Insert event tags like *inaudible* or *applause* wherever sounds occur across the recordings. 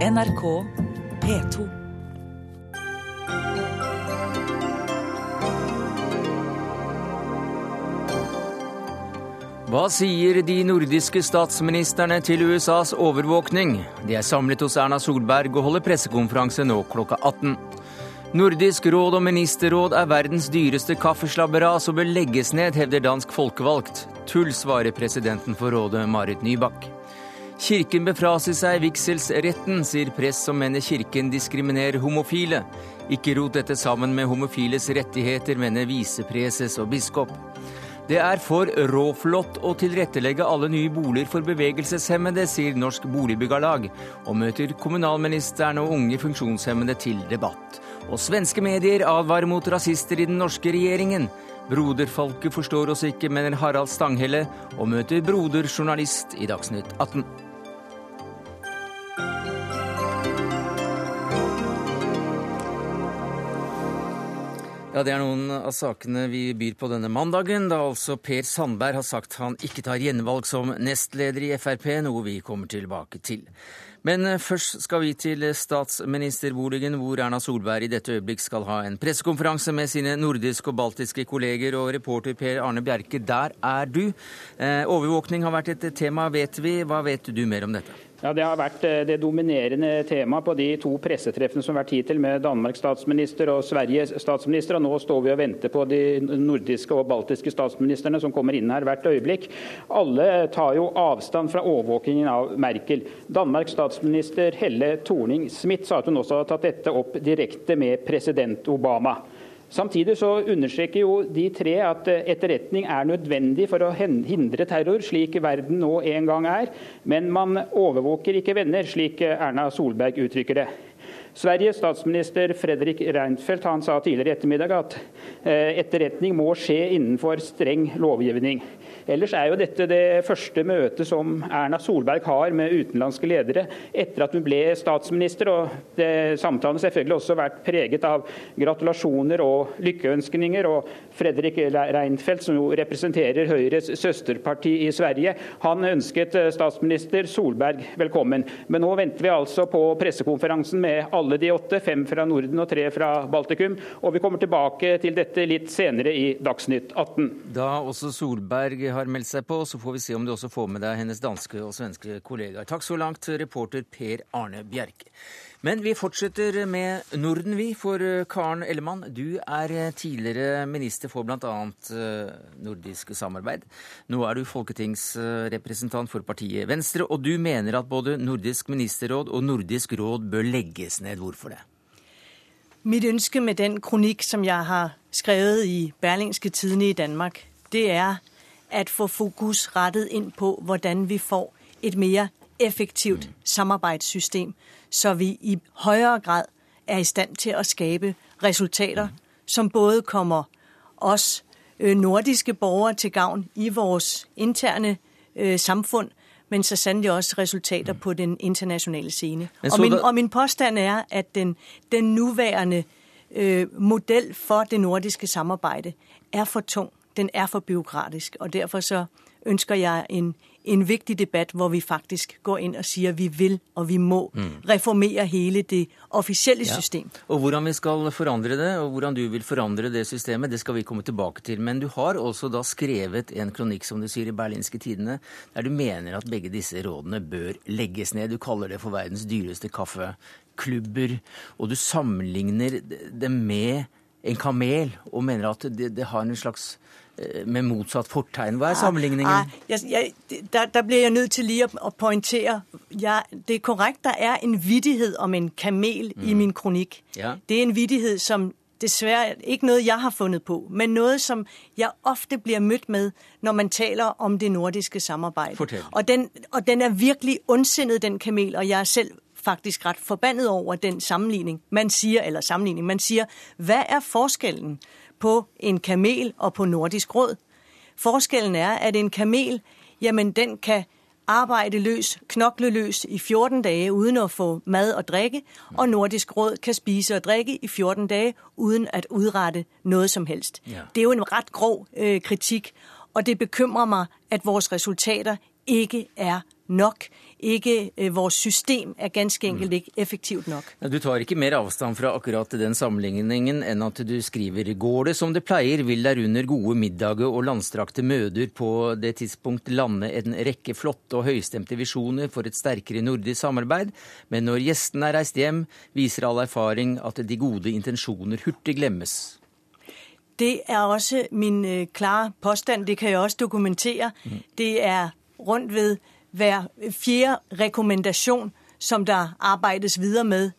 NRK P2. Hva sier de nordiske statsministerne til USAs overvåkning? De er samlet hos Erna Solberg og holder pressekonferanse nå klokka 18. Nordisk råd og ministerråd er verdens dyreste kaffeslabberas og bør legges ned, hevder dansk folkevalgt. Tull, svarer presidenten for rådet, Marit Nybakk. Kirken befraser seg vigselsretten, sier press som mener kirken diskriminerer homofile. Ikke rot dette sammen med homofiles rettigheter, mener visepreses og biskop. Det er for råflott å tilrettelegge alle nye boliger for bevegelseshemmede, sier Norsk Boligbyggarlag, og møter kommunalministeren og unge funksjonshemmede til debatt. Og svenske medier advarer mot rasister i den norske regjeringen. Broderfolket forstår oss ikke, mener Harald Stanghelle, og møter broderjournalist i Dagsnytt 18. Ja, Det er noen av sakene vi byr på denne mandagen, da altså Per Sandberg har sagt han ikke tar gjenvalg som nestleder i Frp, noe vi kommer tilbake til. Men eh, først skal vi til statsministerboligen, hvor Erna Solberg i dette øyeblikk skal ha en pressekonferanse med sine nordiske og baltiske kolleger. Og reporter Per Arne Bjerke, der er du. Eh, overvåkning har vært et tema, vet vi. Hva vet du mer om dette? Ja, Det har vært eh, det dominerende temaet på de to pressetreffene som har vært hittil med Danmarks statsminister og Sveriges statsminister. og Nå står vi og venter på de nordiske og baltiske statsministrene som kommer inn her hvert øyeblikk. Alle tar jo avstand fra overvåkingen av Merkel. Danmarks statsminister Helle Thorning-Smith sa at hun også har tatt dette opp direkte med president Obama. Samtidig så understreker jo de tre at eh, etterretning er nødvendig for å hindre terror, slik verden nå en gang er. Men man overvåker ikke venner, slik Erna Solberg uttrykker det. Sveriges statsminister Fredrik Reinfeldt han sa tidligere i ettermiddag at eh, etterretning må skje innenfor streng lovgivning. Ellers er jo dette det første møtet som Erna Solberg har med utenlandske ledere etter at hun ble statsminister. og det, Samtalen har selvfølgelig også vært preget av gratulasjoner og lykkeønskninger. og Fredrik Reinfeldt, som jo representerer Høyres søsterparti i Sverige, han ønsket statsminister Solberg velkommen. Men nå venter vi altså på pressekonferansen med alle de åtte, fem fra Norden og tre fra Baltikum. Og vi kommer tilbake til dette litt senere i Dagsnytt 18. Da også Solberg har meldt seg på, så får vi se om du også får med deg hennes danske og svenske kollegaer. Takk så langt, reporter Per Arne Bjerke. Men vi fortsetter med Norden, vi. For eh, Karen Ellemann, du er eh, tidligere minister for bl.a. Eh, nordisk samarbeid. Nå er du folketingsrepresentant for partiet Venstre, og du mener at både Nordisk ministerråd og Nordisk råd bør legges ned. Hvorfor det? Mitt ønske med den kronikk som jeg har skrevet i Berlingske Tidene i Danmark, det er at få fokus rettet inn på hvordan vi får et mer effektivt mm. samarbeidssystem, så vi i høyere grad er i stand til å skape resultater mm. som både kommer oss øh, nordiske borgere til gavn i vores interne samfunn, samfund, men så sannelig også resultater mm. på den internasjonale scene. Og min, og min, påstand er at den, den nuværende øh, modell for det nordiske samarbeidet er for tung den er for byråkratisk. Og derfor så ønsker jeg en, en viktig debatt hvor vi faktisk går inn og sier vi vil og vi må mm. reformere hele det offisielle ja. Og Hvordan vi skal forandre det, og hvordan du vil forandre det systemet, det skal vi komme tilbake til. Men du har også da skrevet en kronikk som du sier i Berlinske Tidene, der du mener at begge disse rådene bør legges ned. Du kaller det for verdens dyreste kaffeklubber, og du sammenligner det med en kamel, og mener at det, det har en slags Eh, med motsatt fortegn. Hva er ah, sammenligningen? Ah, jeg, jeg, der, der blir jeg nødt til lige å, å poengtere. Ja, det er korrekt, der er en vittighet om en kamel mm. i min kronikk. Ja. Det er en vittighet som dessverre ikke noe jeg har funnet på, men noe som jeg ofte blir møtt med når man taler om det nordiske samarbeidet. Og den, og den er virkelig ondsinnet, den kamel, og jeg er selv faktisk ret forbannet over den sammenligning. Man sier, eller sammenligning, man sier, hva er forskellen på en kamel og på Nordisk råd. Forskellen er at en kamel jamen den kan arbeide løs, knokle løs i 14 dage uden å få mad og drikke, og Nordisk råd kan spise og drikke i 14 dage uden at utrette noe som helst. Ja. Det er jo en ret grov øh, kritikk, og det bekymrer meg at vores resultater ikke er nok. Ikke, Vårt system er ganske enkelt ikke effektivt nok. Du tar ikke mer avstand fra akkurat den sammenligningen enn at du skriver går det som det pleier, vil der under gode middager og landstrakte møter på det tidspunkt lande en rekke flotte og høystemte visjoner for et sterkere nordisk samarbeid, men når gjestene er reist hjem, viser all erfaring at de gode intensjoner hurtig glemmes. Det er også min øh, klare påstand. Det kan jeg også dokumentere. Mm. Det er rundt ved hver fjerde rekommendation, som der arbejdes videre med.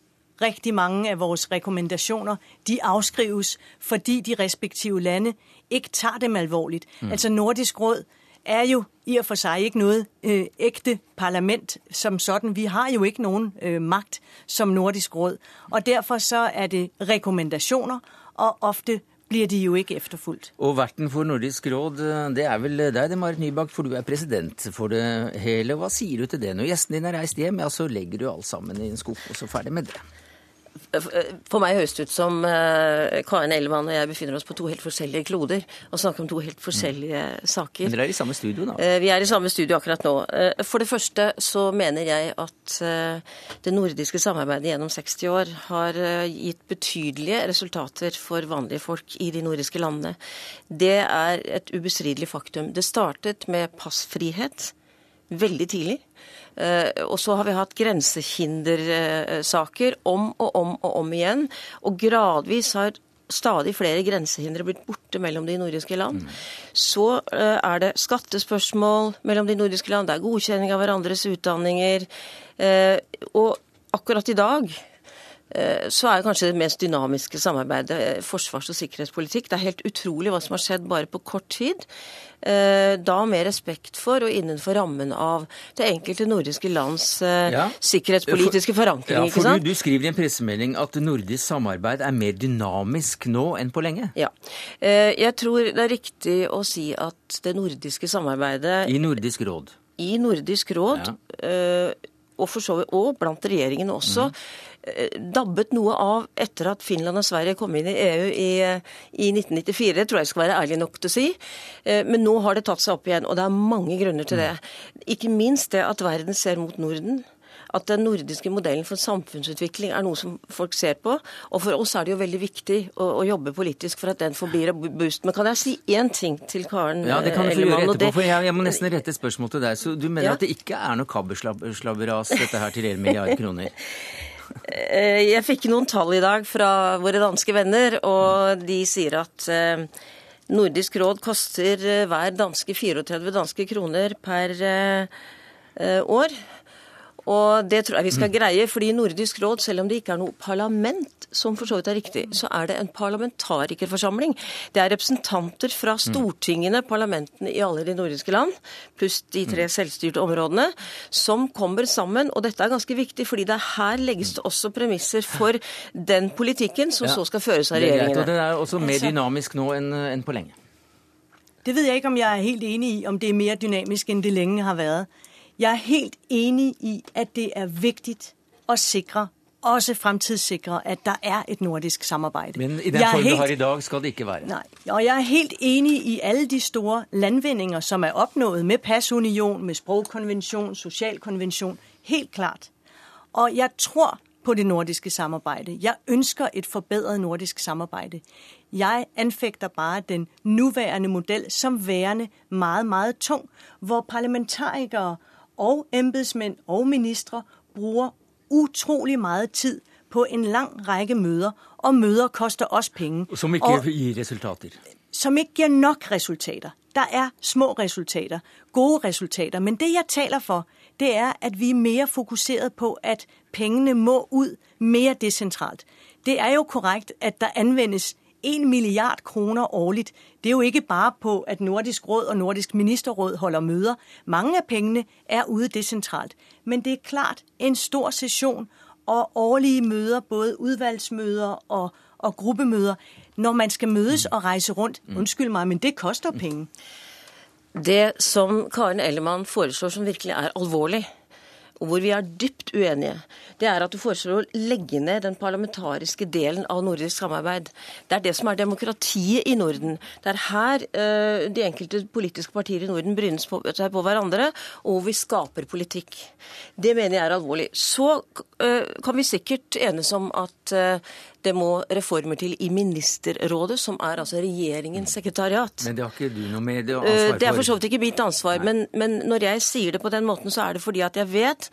Rigtig mange av vores rekommendationer, de avskrives fordi de respektive lande ikke tar dem alvorlig. Mm. Altså Nordisk Råd er jo i og for seg ikke noe øh, ægte parlament som sådan. Vi har jo ikke noen øh, magt som Nordisk Råd. Og derfor så er det rekommendationer og ofte blir de jo ikke efterfulgt. Og verten for Nordisk råd, det er vel deg, det, Marit Nybakk, for du er president for det hele. Hva sier du til det? Når gjestene dine er reist hjem, ja, så legger du alt sammen i en skuff, og så ferdig med det. For meg høres det ut som uh, Karen Ellemann og jeg befinner oss på to helt forskjellige kloder og snakker om to helt forskjellige mm. saker. Men dere er i samme studio, da? Uh, vi er i samme studio akkurat nå. For det første så mener jeg at det nordiske samarbeidet gjennom 60 år har gitt betydelige resultater for vanlige folk i de nordiske landene. Det er et ubestridelig faktum. Det startet med passfrihet veldig tidlig. Eh, og så har vi hatt grensehindersaker om og om og om igjen. Og gradvis har stadig flere grensehindre blitt borte mellom de nordiske land. Mm. Så eh, er det skattespørsmål mellom de nordiske land, det er godkjenning av hverandres utdanninger. Eh, og akkurat i dag så er kanskje det mest dynamiske samarbeidet eh, forsvars- og sikkerhetspolitikk. Det er helt utrolig hva som har skjedd bare på kort tid. Eh, da med respekt for og innenfor rammen av det enkelte nordiske lands ja. sikkerhetspolitiske forankring. Ja, for du, du, skriver i en pressemelding at nordisk samarbeid er mer dynamisk nå enn på lenge? Ja. Jeg tror det er riktig å si at det nordiske samarbeidet I Nordisk råd? I Nordisk råd, ja. og for så vidt og blant regjeringene også. Mm Eh, dabbet noe av etter at Finland og Sverige kom inn i EU i, i 1994. Det tror jeg skal være ærlig nok til å si. Eh, men nå har det tatt seg opp igjen, og det er mange grunner til det. Ikke minst det at verden ser mot Norden at den nordiske modellen for samfunnsutvikling er noe som folk ser på. Og for oss er det jo veldig viktig å, å jobbe politisk for at den forblir boost. Men kan jeg si én ting til Karen Ja, det kan du få gjøre etterpå. for jeg, jeg, må nesten rette et spørsmål til deg. Så du mener ja? at det ikke er noe kabelslabberas, dette her, til 1 milliard kroner? *laughs* Eh, jeg fikk noen tall i dag fra våre danske venner, og de sier at eh, Nordisk råd koster eh, hver danske 34 danske kroner per år. Og det tror jeg vi skal mm. greie, fordi Nordisk råd, selv om det ikke er noe parlament, som for så vidt er riktig, så er det en parlamentarikerforsamling. Det er representanter fra mm. stortingene, parlamentene i alle de nordiske land, pluss de tre mm. selvstyrte områdene, som kommer sammen. Og dette er ganske viktig, fordi det her legges det også premisser for den politikken som så skal føres av regjeringene. Det er også mer dynamisk nå enn på lenge. Det vet jeg ikke om jeg er helt enig i, om det er mer dynamisk enn det lenge har vært. Jeg er helt enig i, at det er vigtigt å sikre også fremtidssikre at der er et nordisk samarbeid. Men i den form helt, du har i dag, skal det ikke være? Nei. Og jeg er helt enig i alle de store landvindinger som er oppnådd med passunion, med språkkonvensjon, sosialkonvensjon. Helt klart. Og jeg tror på det nordiske samarbeidet. Jeg ønsker et forbedret nordisk samarbeid. Jeg anfægter bare den nuværende modell som værende meget, meget tung, hvor parlamentarikere og embedsmænd og ministre bruger utrolig meget tid på en lang række møder, og møder koster også penge. Som ikke og, gir resultater? Som ikke gir nok resultater. Der er små resultater, gode resultater, men det jeg taler for, det er at vi er mer fokuseret på at pengene må ut mer decentralt. Det er jo korrekt at der anvendes 1 milliard kroner årligt. Det er jo ikke bare på, at Nordisk råd og Nordisk ministerråd holder møder. Mange av pengene er ude desentralt. Men det er klart en stor sesjon og årlige møder, både udvalgsmøder og, og gruppemøder, når man skal mødes og reise rundt. Mm. Undskyld meg, men det koster penge. Det som Karen Ellemann foreslår som virkelig er alvorlig, og hvor vi er dypt uenige, det er at du foreslår å legge ned den parlamentariske delen av nordisk samarbeid. Det er det som er demokratiet i Norden. Det er her uh, de enkelte politiske partier i Norden brynes på, seg på hverandre, og vi skaper politikk. Det mener jeg er alvorlig. Så uh, kan vi sikkert enes om at uh, det må reformer til i Ministerrådet, som er altså regjeringens sekretariat. Men det har ikke du noe med det ansvar for? Det er for så vidt ikke mitt ansvar. Men, men, når jeg sier det på den måten, så er det fordi at jeg vet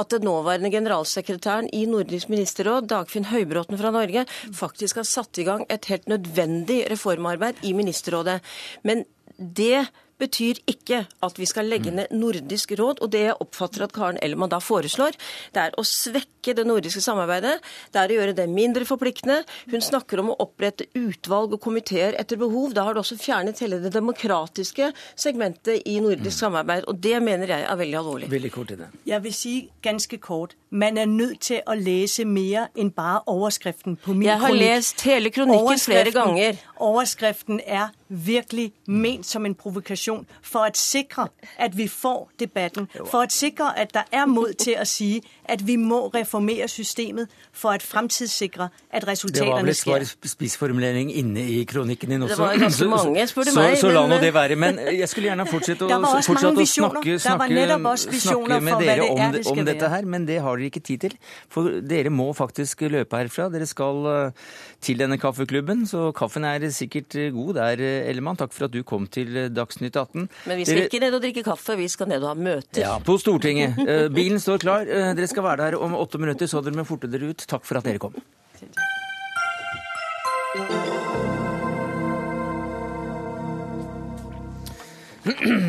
at den nåværende generalsekretæren i Nordisk ministerråd, Dagfinn Høybråten fra Norge, faktisk har satt i gang et helt nødvendig reformarbeid i ministerrådet. Men det betyr ikke at vi skal legge ned Nordisk råd. Og det jeg oppfatter at Karen Ellemann da foreslår, det er å svekke det nordiske samarbeidet. Det er å gjøre det mindre forpliktende. Hun snakker om å opprette utvalg og komiteer etter behov. Da har du også fjernet hele det demokratiske segmentet i nordisk samarbeid. Og det mener jeg er veldig alvorlig. Veldig kort i det. Jeg vil si ganske kort. Man er nødt til å lese mer enn bare overskriften på min kronikk. Jeg har kronik. lest hele kronikken flere ganger. Overskriften er virkelig ment som en provokasjon for å sikre at vi får debatten. For å sikre at der er mot til å si at vi må reformere systemet for å fremtidssikre at resultatene skjer. Det var vel et spissformulering inne i kronikken din også. Det var ganske *laughs* mange, spør du meg. Så, så la nå det være. Men jeg skulle gjerne fortsette *laughs* å, fortsette å snakke, snakke, snakke med dere om, om dette her, men det har dere ikke tid til. For dere må faktisk løpe herfra. Dere skal eh, til denne kaffeklubben, så kaffen er sikkert god der, Ellemann. Takk for at du kom til Dagsnytt 18. Men vi skal dere... ikke ned og drikke kaffe, vi skal ned og ha møter. Ja, på Stortinget. *laughs* Eh, bilen står klar. Eh, dere skal være der om åtte minutter, så dere må forte dere ut. Takk for at dere kom.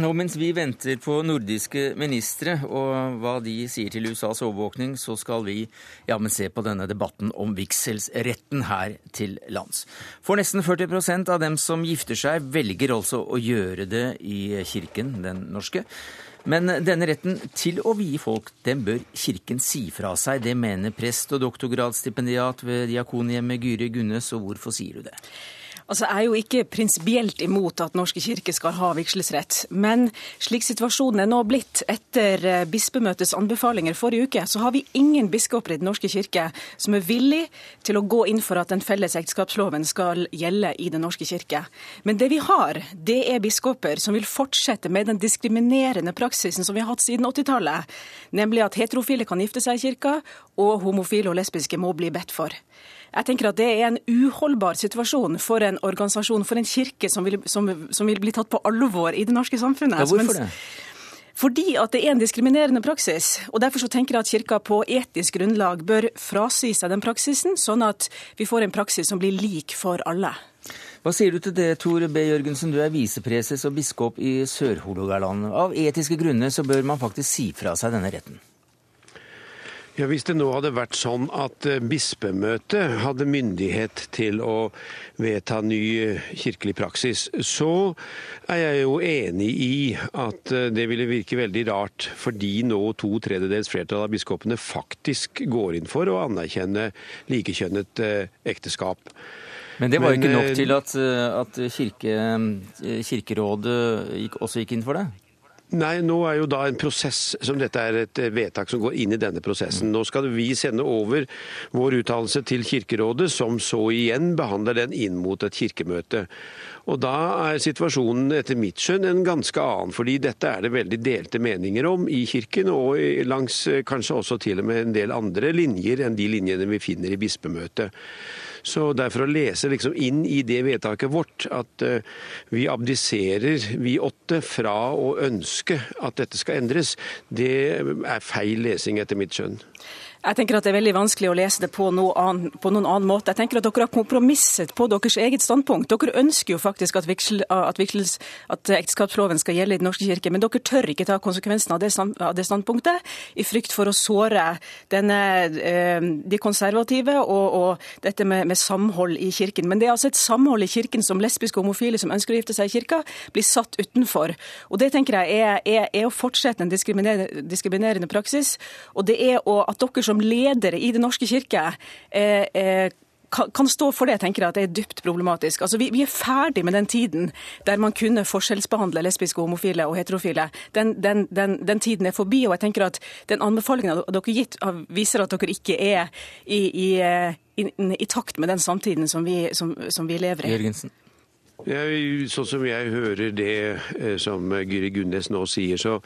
Og mens vi venter på nordiske ministre og hva de sier til USAs overvåkning, så skal vi jammen se på denne debatten om vigselsretten her til lands. For nesten 40% av dem som gifter seg, velger altså å gjøre det i kirken, den norske. Men denne retten til å vie folk, den bør Kirken si fra seg. Det mener prest og doktorgradsstipendiat ved Diakonhjemmet Gyri Gunnes, og hvorfor sier du det? Altså, Jeg er jo ikke prinsipielt imot at Norske kirke skal ha vigselsrett. Men slik situasjonen er nå blitt etter eh, bispemøtets anbefalinger forrige uke, så har vi ingen biskoper i Den norske kirke som er villig til å gå inn for at den felles ekteskapsloven skal gjelde i Den norske kirke. Men det vi har, det er biskoper som vil fortsette med den diskriminerende praksisen som vi har hatt siden 80-tallet, nemlig at heterofile kan gifte seg i kirka, og homofile og lesbiske må bli bedt for. Jeg tenker at Det er en uholdbar situasjon for en organisasjon, for en kirke, som vil, som, som vil bli tatt på alvor i det norske samfunnet. Ja, hvorfor det? Fordi at det er en diskriminerende praksis. og Derfor så tenker jeg at Kirka på etisk grunnlag bør frasi seg den praksisen, sånn at vi får en praksis som blir lik for alle. Hva sier du til det, Tor B. Jørgensen, du er visepreses og biskop i Sør-Hålogaland. Av etiske grunner så bør man faktisk si fra seg denne retten? Ja, Hvis det nå hadde vært sånn at eh, bispemøtet hadde myndighet til å vedta ny eh, kirkelig praksis, så er jeg jo enig i at eh, det ville virke veldig rart, fordi nå to tredjedels flertall av biskopene faktisk går inn for å anerkjenne likekjønnet ekteskap. Men det var jo ikke nok til at, at kirke, Kirkerådet også gikk inn for det? Nei, nå er jo da en prosess som dette er et eh, vedtak som går inn i denne prosessen. Nå skal vi sende over vår uttalelse til Kirkerådet, som så igjen behandler den inn mot et kirkemøte. Og Da er situasjonen etter mitt skjønn en ganske annen, fordi dette er det veldig delte meninger om i Kirken, og langs eh, kanskje også til og med en del andre linjer enn de linjene vi finner i bispemøtet. Så derfor å lese liksom inn i det vedtaket vårt at uh, vi abdiserer, vi åtte, fra å ønske at dette skal endres, det er feil lesing etter mitt skjønn. Jeg tenker at Det er veldig vanskelig å lese det på, noe annen, på, noen annen måte. Jeg tenker at Dere har kompromisset på deres eget standpunkt. Dere ønsker jo faktisk at, viksel, at, viksels, at ekteskapsloven skal gjelde i Den norske kirke, men dere tør ikke ta konsekvensen av det, av det standpunktet, i frykt for å såre denne, eh, de konservative og, og dette med, med, samhold i kirken. Men det er altså et samhold i kirken som lesbiske og homofile som ønsker å gifte seg i kirka, blir satt utenfor. Og Det tenker jeg er, er, er å fortsette en diskriminerende, diskriminerende praksis. og det er å, at dere som som ledere i Den norske kirke eh, eh, kan stå for det, tenker jeg at det er dypt problematisk. Altså, vi, vi, er ferdig med den tiden der man kunne forskjellsbehandle lesbiske, homofile og heterofile. Den, den, den, den tiden er forbi. og jeg tenker at Den anbefalingen dere gitt, viser at dere ikke er i, i, i, i takt med den samtiden som vi, som, som vi lever i. Jørgensen. Jeg, sånn som jeg hører det eh, som Gyri Gunnes nå sier, så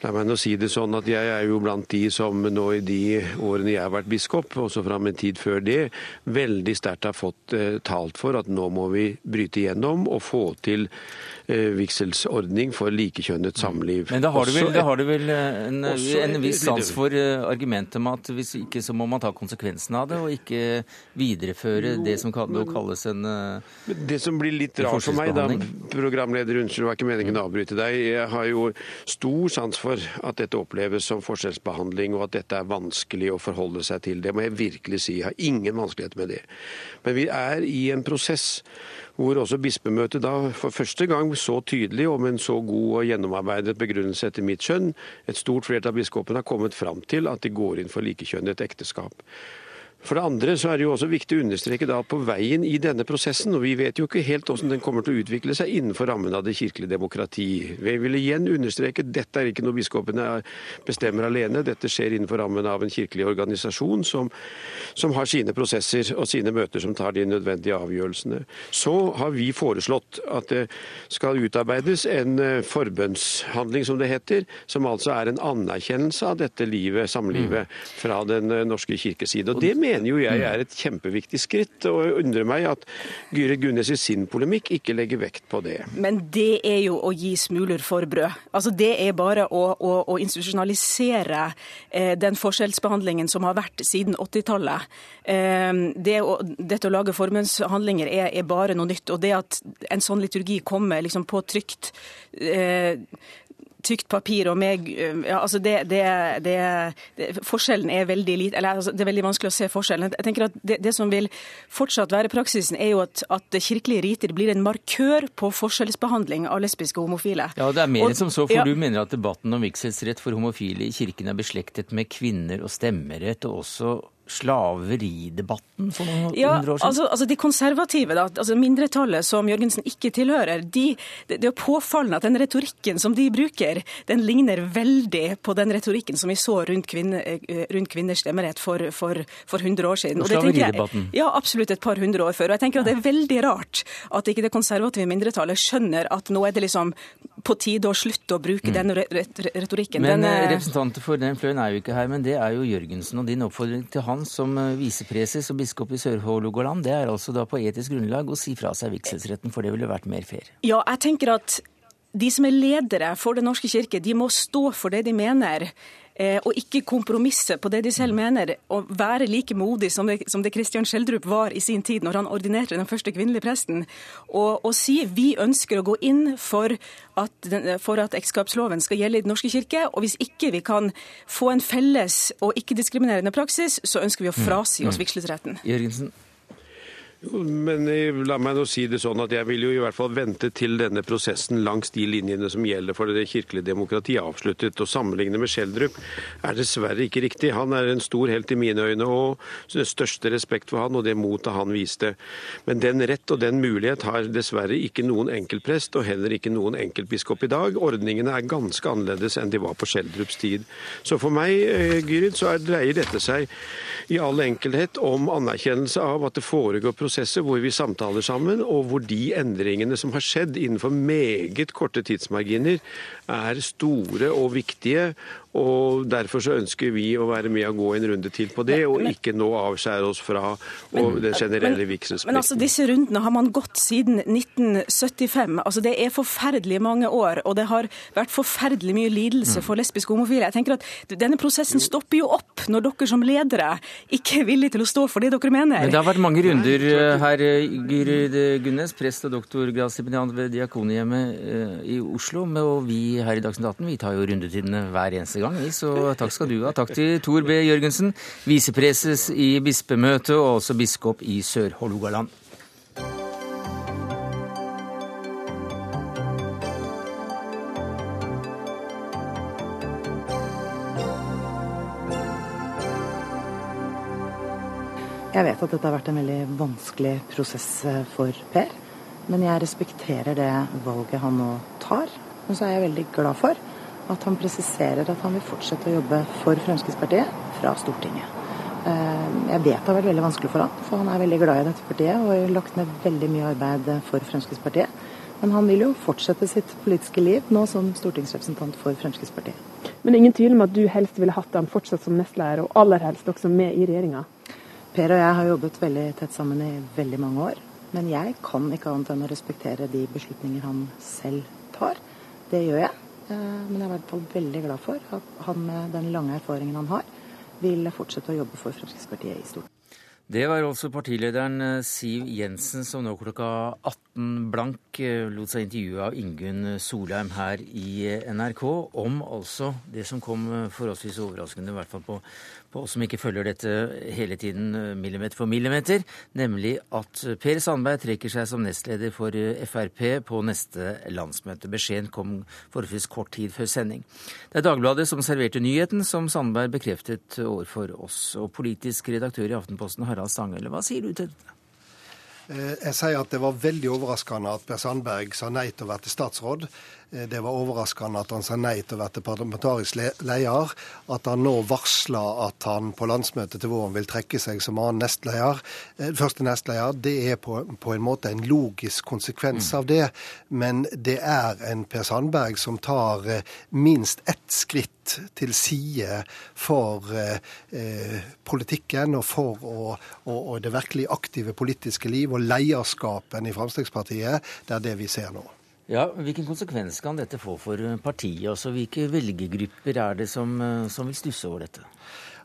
La meg nå si det sånn at Jeg er jo blant de som nå i de årene jeg har vært biskop, også fra min tid før det, veldig sterkt har fått eh, talt for at nå må vi bryte igjennom og få til eh, vigselsordning for likekjønnet samliv. Men da har du vel, har du vel eh, en, en, viss sans for eh, argumentet om at hvis ikke så må man ta konsekvensen av det, og ikke videreføre jo, det som kan, kalles en Det som blir litt rart for meg, da, programleder, unnskyld, det var ikke meningen å avbryte deg. Jeg har jo stor sans for for at dette oppleves som forskjellsbehandling, og at dette er vanskelig å forholde seg til. Det må jeg virkelig si. Jeg har ingen vanskeligheter med det. Men vi er i en prosess hvor også bispemøtet da for første gang så tydelig og med en så god og gjennomarbeidet begrunnelse etter mitt skjønn, et stort flertall av biskopene har kommet fram til at de går inn for likekjønnet ekteskap. For det andre så er det jo også viktig å understreke da på veien i denne prosessen, og vi vet jo ikke helt hvordan den kommer til å utvikle seg innenfor rammen av det kirkelige demokrati. Vi vil igjen understreke dette er ikke noe biskopene bestemmer alene, dette skjer innenfor rammen av en kirkelig organisasjon som, som har sine prosesser og sine møter som tar de nødvendige avgjørelsene. Så har vi foreslått at det skal utarbeides en eh, forbønnshandling, som det heter, som altså er en anerkjennelse av dette livet, samlivet, mm. fra Den eh, norske kirkes side. Og det mener mener jo jeg er et kjempeviktig skritt, og jeg undrer meg at Gyrid Gunnes i sin polemikk ikke legger vekt på det. Men det er jo å gi smuler for brød. Altså Det er bare å, å, å institusjonalisere eh, den forskjellsbehandlingen som har vært siden 80-tallet. Eh, det dette å lage formunnshandlinger er, er, bare noe nytt. Og det at en sånn liturgi kommer liksom på trygt eh, tykt papir og med ja, altså det, det, det, Forskjellen er veldig lite, eller altså det er veldig vanskelig å se forskjellen. Jeg tenker at Det, som vil fortsatt være praksisen, er jo at, at kirkelige riter blir en markør på forskjellsbehandling av lesbiske og homofile. Ja, det er mer og, som så, for ja. du mener at debatten om vigselsrett for homofile i kirken er beslektet med kvinner og stemmerett, og også slaveridebatten for noen ja, hundre år siden? Altså, altså De konservative, da, altså mindretallet som Jørgensen ikke tilhører, de, det, det er påfallende at den retorikken som de bruker, den ligner veldig på den retorikken som vi så rundt, kvinne, eh, rundt kvinners stemmerett for, for, for 100 år siden. Og slaveridebatten? Ja, absolutt et par hundre år før. Og jeg tenker at Det er veldig rart at ikke det konservative mindretallet skjønner at nå er det liksom på tide å slutte å bruke mm. den retorikken. Men den, eh, Representanter for den fløyen er jo ikke her, men det er jo Jørgensen. Og din oppfordring til han som eh, visepreses og biskop i Sør-Hålogaland, det er altså da på etisk grunnlag å si fra seg vigselsretten, for det ville vært mer fair? Ja, jeg tenker at de som er ledere for Den norske kirke, de må stå for det de mener. Eh, og ikke kompromisse på det de selv mener, og være like modig som det, som det Christian Schjelderup var i sin tid når han ordinerte den første kvinnelige presten, og, og si vi ønsker å gå inn for at, for at ekteskapsloven skal gjelde i Den norske kirke, og hvis ikke vi kan få en felles og ikke-diskriminerende praksis, så ønsker vi å frasi oss mm. vigselsretten. Jørgensen. Men la meg nå si det sånn at jeg vil jo i hvert fall vente til denne prosessen langs de linjene som gjelder for det kirkelige demokratiet avsluttet. Å sammenligne med Schjelderup er dessverre ikke riktig. Han er en stor helt i mine øyne, og den største respekt for han og det motet han viste. Men den rett og den mulighet har dessverre ikke noen enkeltprest, og heller ikke noen enkeltbiskop i dag. Ordningene er ganske annerledes enn de var på Schjelderups tid. Så for meg, eh, Gyrid, så dreier dette seg i all enkelhet om anerkjennelse av at det foregår prosesser prosesser hvor vi samtaler sammen, og hvor de endringene som har skjedd innenfor meget korte tidsmarginer, er store og viktige, og Derfor så ønsker vi å være med og gå en runde til på det, og ikke nå avskjære oss fra men, den generelle vigselsplikten. Men altså, disse rundene har man gått siden 1975. Altså, Det er forferdelig mange år, og det har vært forferdelig mye lidelse for lesbiske og homofile. Jeg tenker at Denne prosessen stopper jo opp når dere som ledere ikke er villige til å stå for det dere mener. Men Det har vært mange runder eh, her, Gyrid Gunnes, prest og doktorgradsstipendiat ved Diakonihjemmet eh, i Oslo, og vi her i Dagsnytt 18 vi tar jo rundetidene hver eneste gang, vi. Så takk skal du ha. Takk til Tor B. Jørgensen, visepreses i bispemøtet og også biskop i Sør-Hålogaland. Jeg vet at dette har vært en veldig vanskelig prosess eh, for Per. Men jeg respekterer det valget han nå tar. Og så er jeg veldig glad for at han presiserer at han vil fortsette å jobbe for Fremskrittspartiet fra Stortinget. Eh, jeg vet det har vært veldig vanskelig for han, for han er veldig glad i dette partiet og har lagt ned veldig mye arbeid for Fremskrittspartiet. Men han vil jo fortsette sitt politiske liv nå som stortingsrepresentant for Fremskrittspartiet. Men det er ingen tvil om at du helst ville hatt ham fortsatt som nestleder, og aller helst også med i regjeringa? Per og jeg har jobbet veldig tett sammen i veldig mange år. Men jeg kan ikke annet enn å respektere de beslutninger han selv tar. Det gjør jeg. Eh, men jeg er i hvert fall veldig glad for at han med den lange erfaringen han har, vil fortsette å jobbe for Fremskrittspartiet i Stortinget. Det var også partilederen eh, Siv Jensen som nå klokka 18 blank eh, lot seg intervjue av Ingunn Solheim her i NRK om altså det som kom forholdsvis overraskende, i hvert fall på på oss som ikke følger dette hele tiden eh, millimeter for millimeter, nemlig at Per Sandberg trekker seg som nestleder for eh, Frp på neste landsmøte. Beskjeden kom forholdsvis kort tid før sending. Det er Dagbladet som serverte nyheten, som Sandberg bekreftet overfor oss. Og politisk redaktør i Aftenposten, Harald Stanghelle, hva sier du til dette? Eh, jeg sier at det var veldig overraskende at Per Sandberg sa nei til å være til statsråd. Eh, det var overraskende at han sa nei til å være parlamentarisk leder. At han nå varsler at han på landsmøtet til våren vil trekke seg som annen nestleder. Eh, første nestleder. Det er på, på en måte en logisk konsekvens av det. Men det er en Per Sandberg som tar eh, minst ett skritt til side for eh, politikken og for å, og, og det virkelig aktive politiske liv og lederskapen i Fremskrittspartiet. Det er det vi ser nå. Ja, Hvilken konsekvens kan dette få for partiet? Altså, Hvilke velgergrupper er det som, eh, som vil stusse over dette?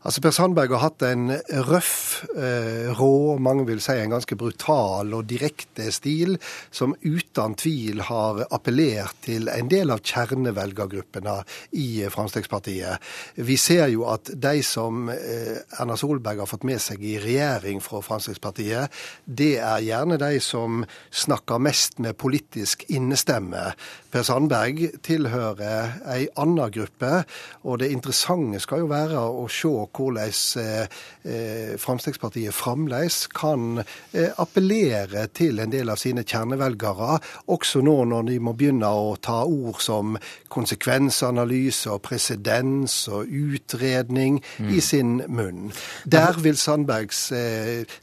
Altså Per Sandberg har hatt en røff, eh, rå, mange vil si en ganske brutal og direkte stil, som uten tvil har appellert til en del av kjernevelgergruppene i Fremskrittspartiet. Vi ser jo at de som eh, Erna Solberg har fått med seg i regjering fra Fremskrittspartiet, det er gjerne de som snakker mest med politisk innestemme. Per Sandberg tilhører ei anna gruppe, og det interessante skal jo være å se hvordan eh, eh, Fremskrittspartiet fremdeles kan eh, appellere til en del av sine kjernevelgere, også nå når de må begynne å ta ord som konsekvensanalyse og presedens og utredning mm. i sin munn. Der vil Sandbergs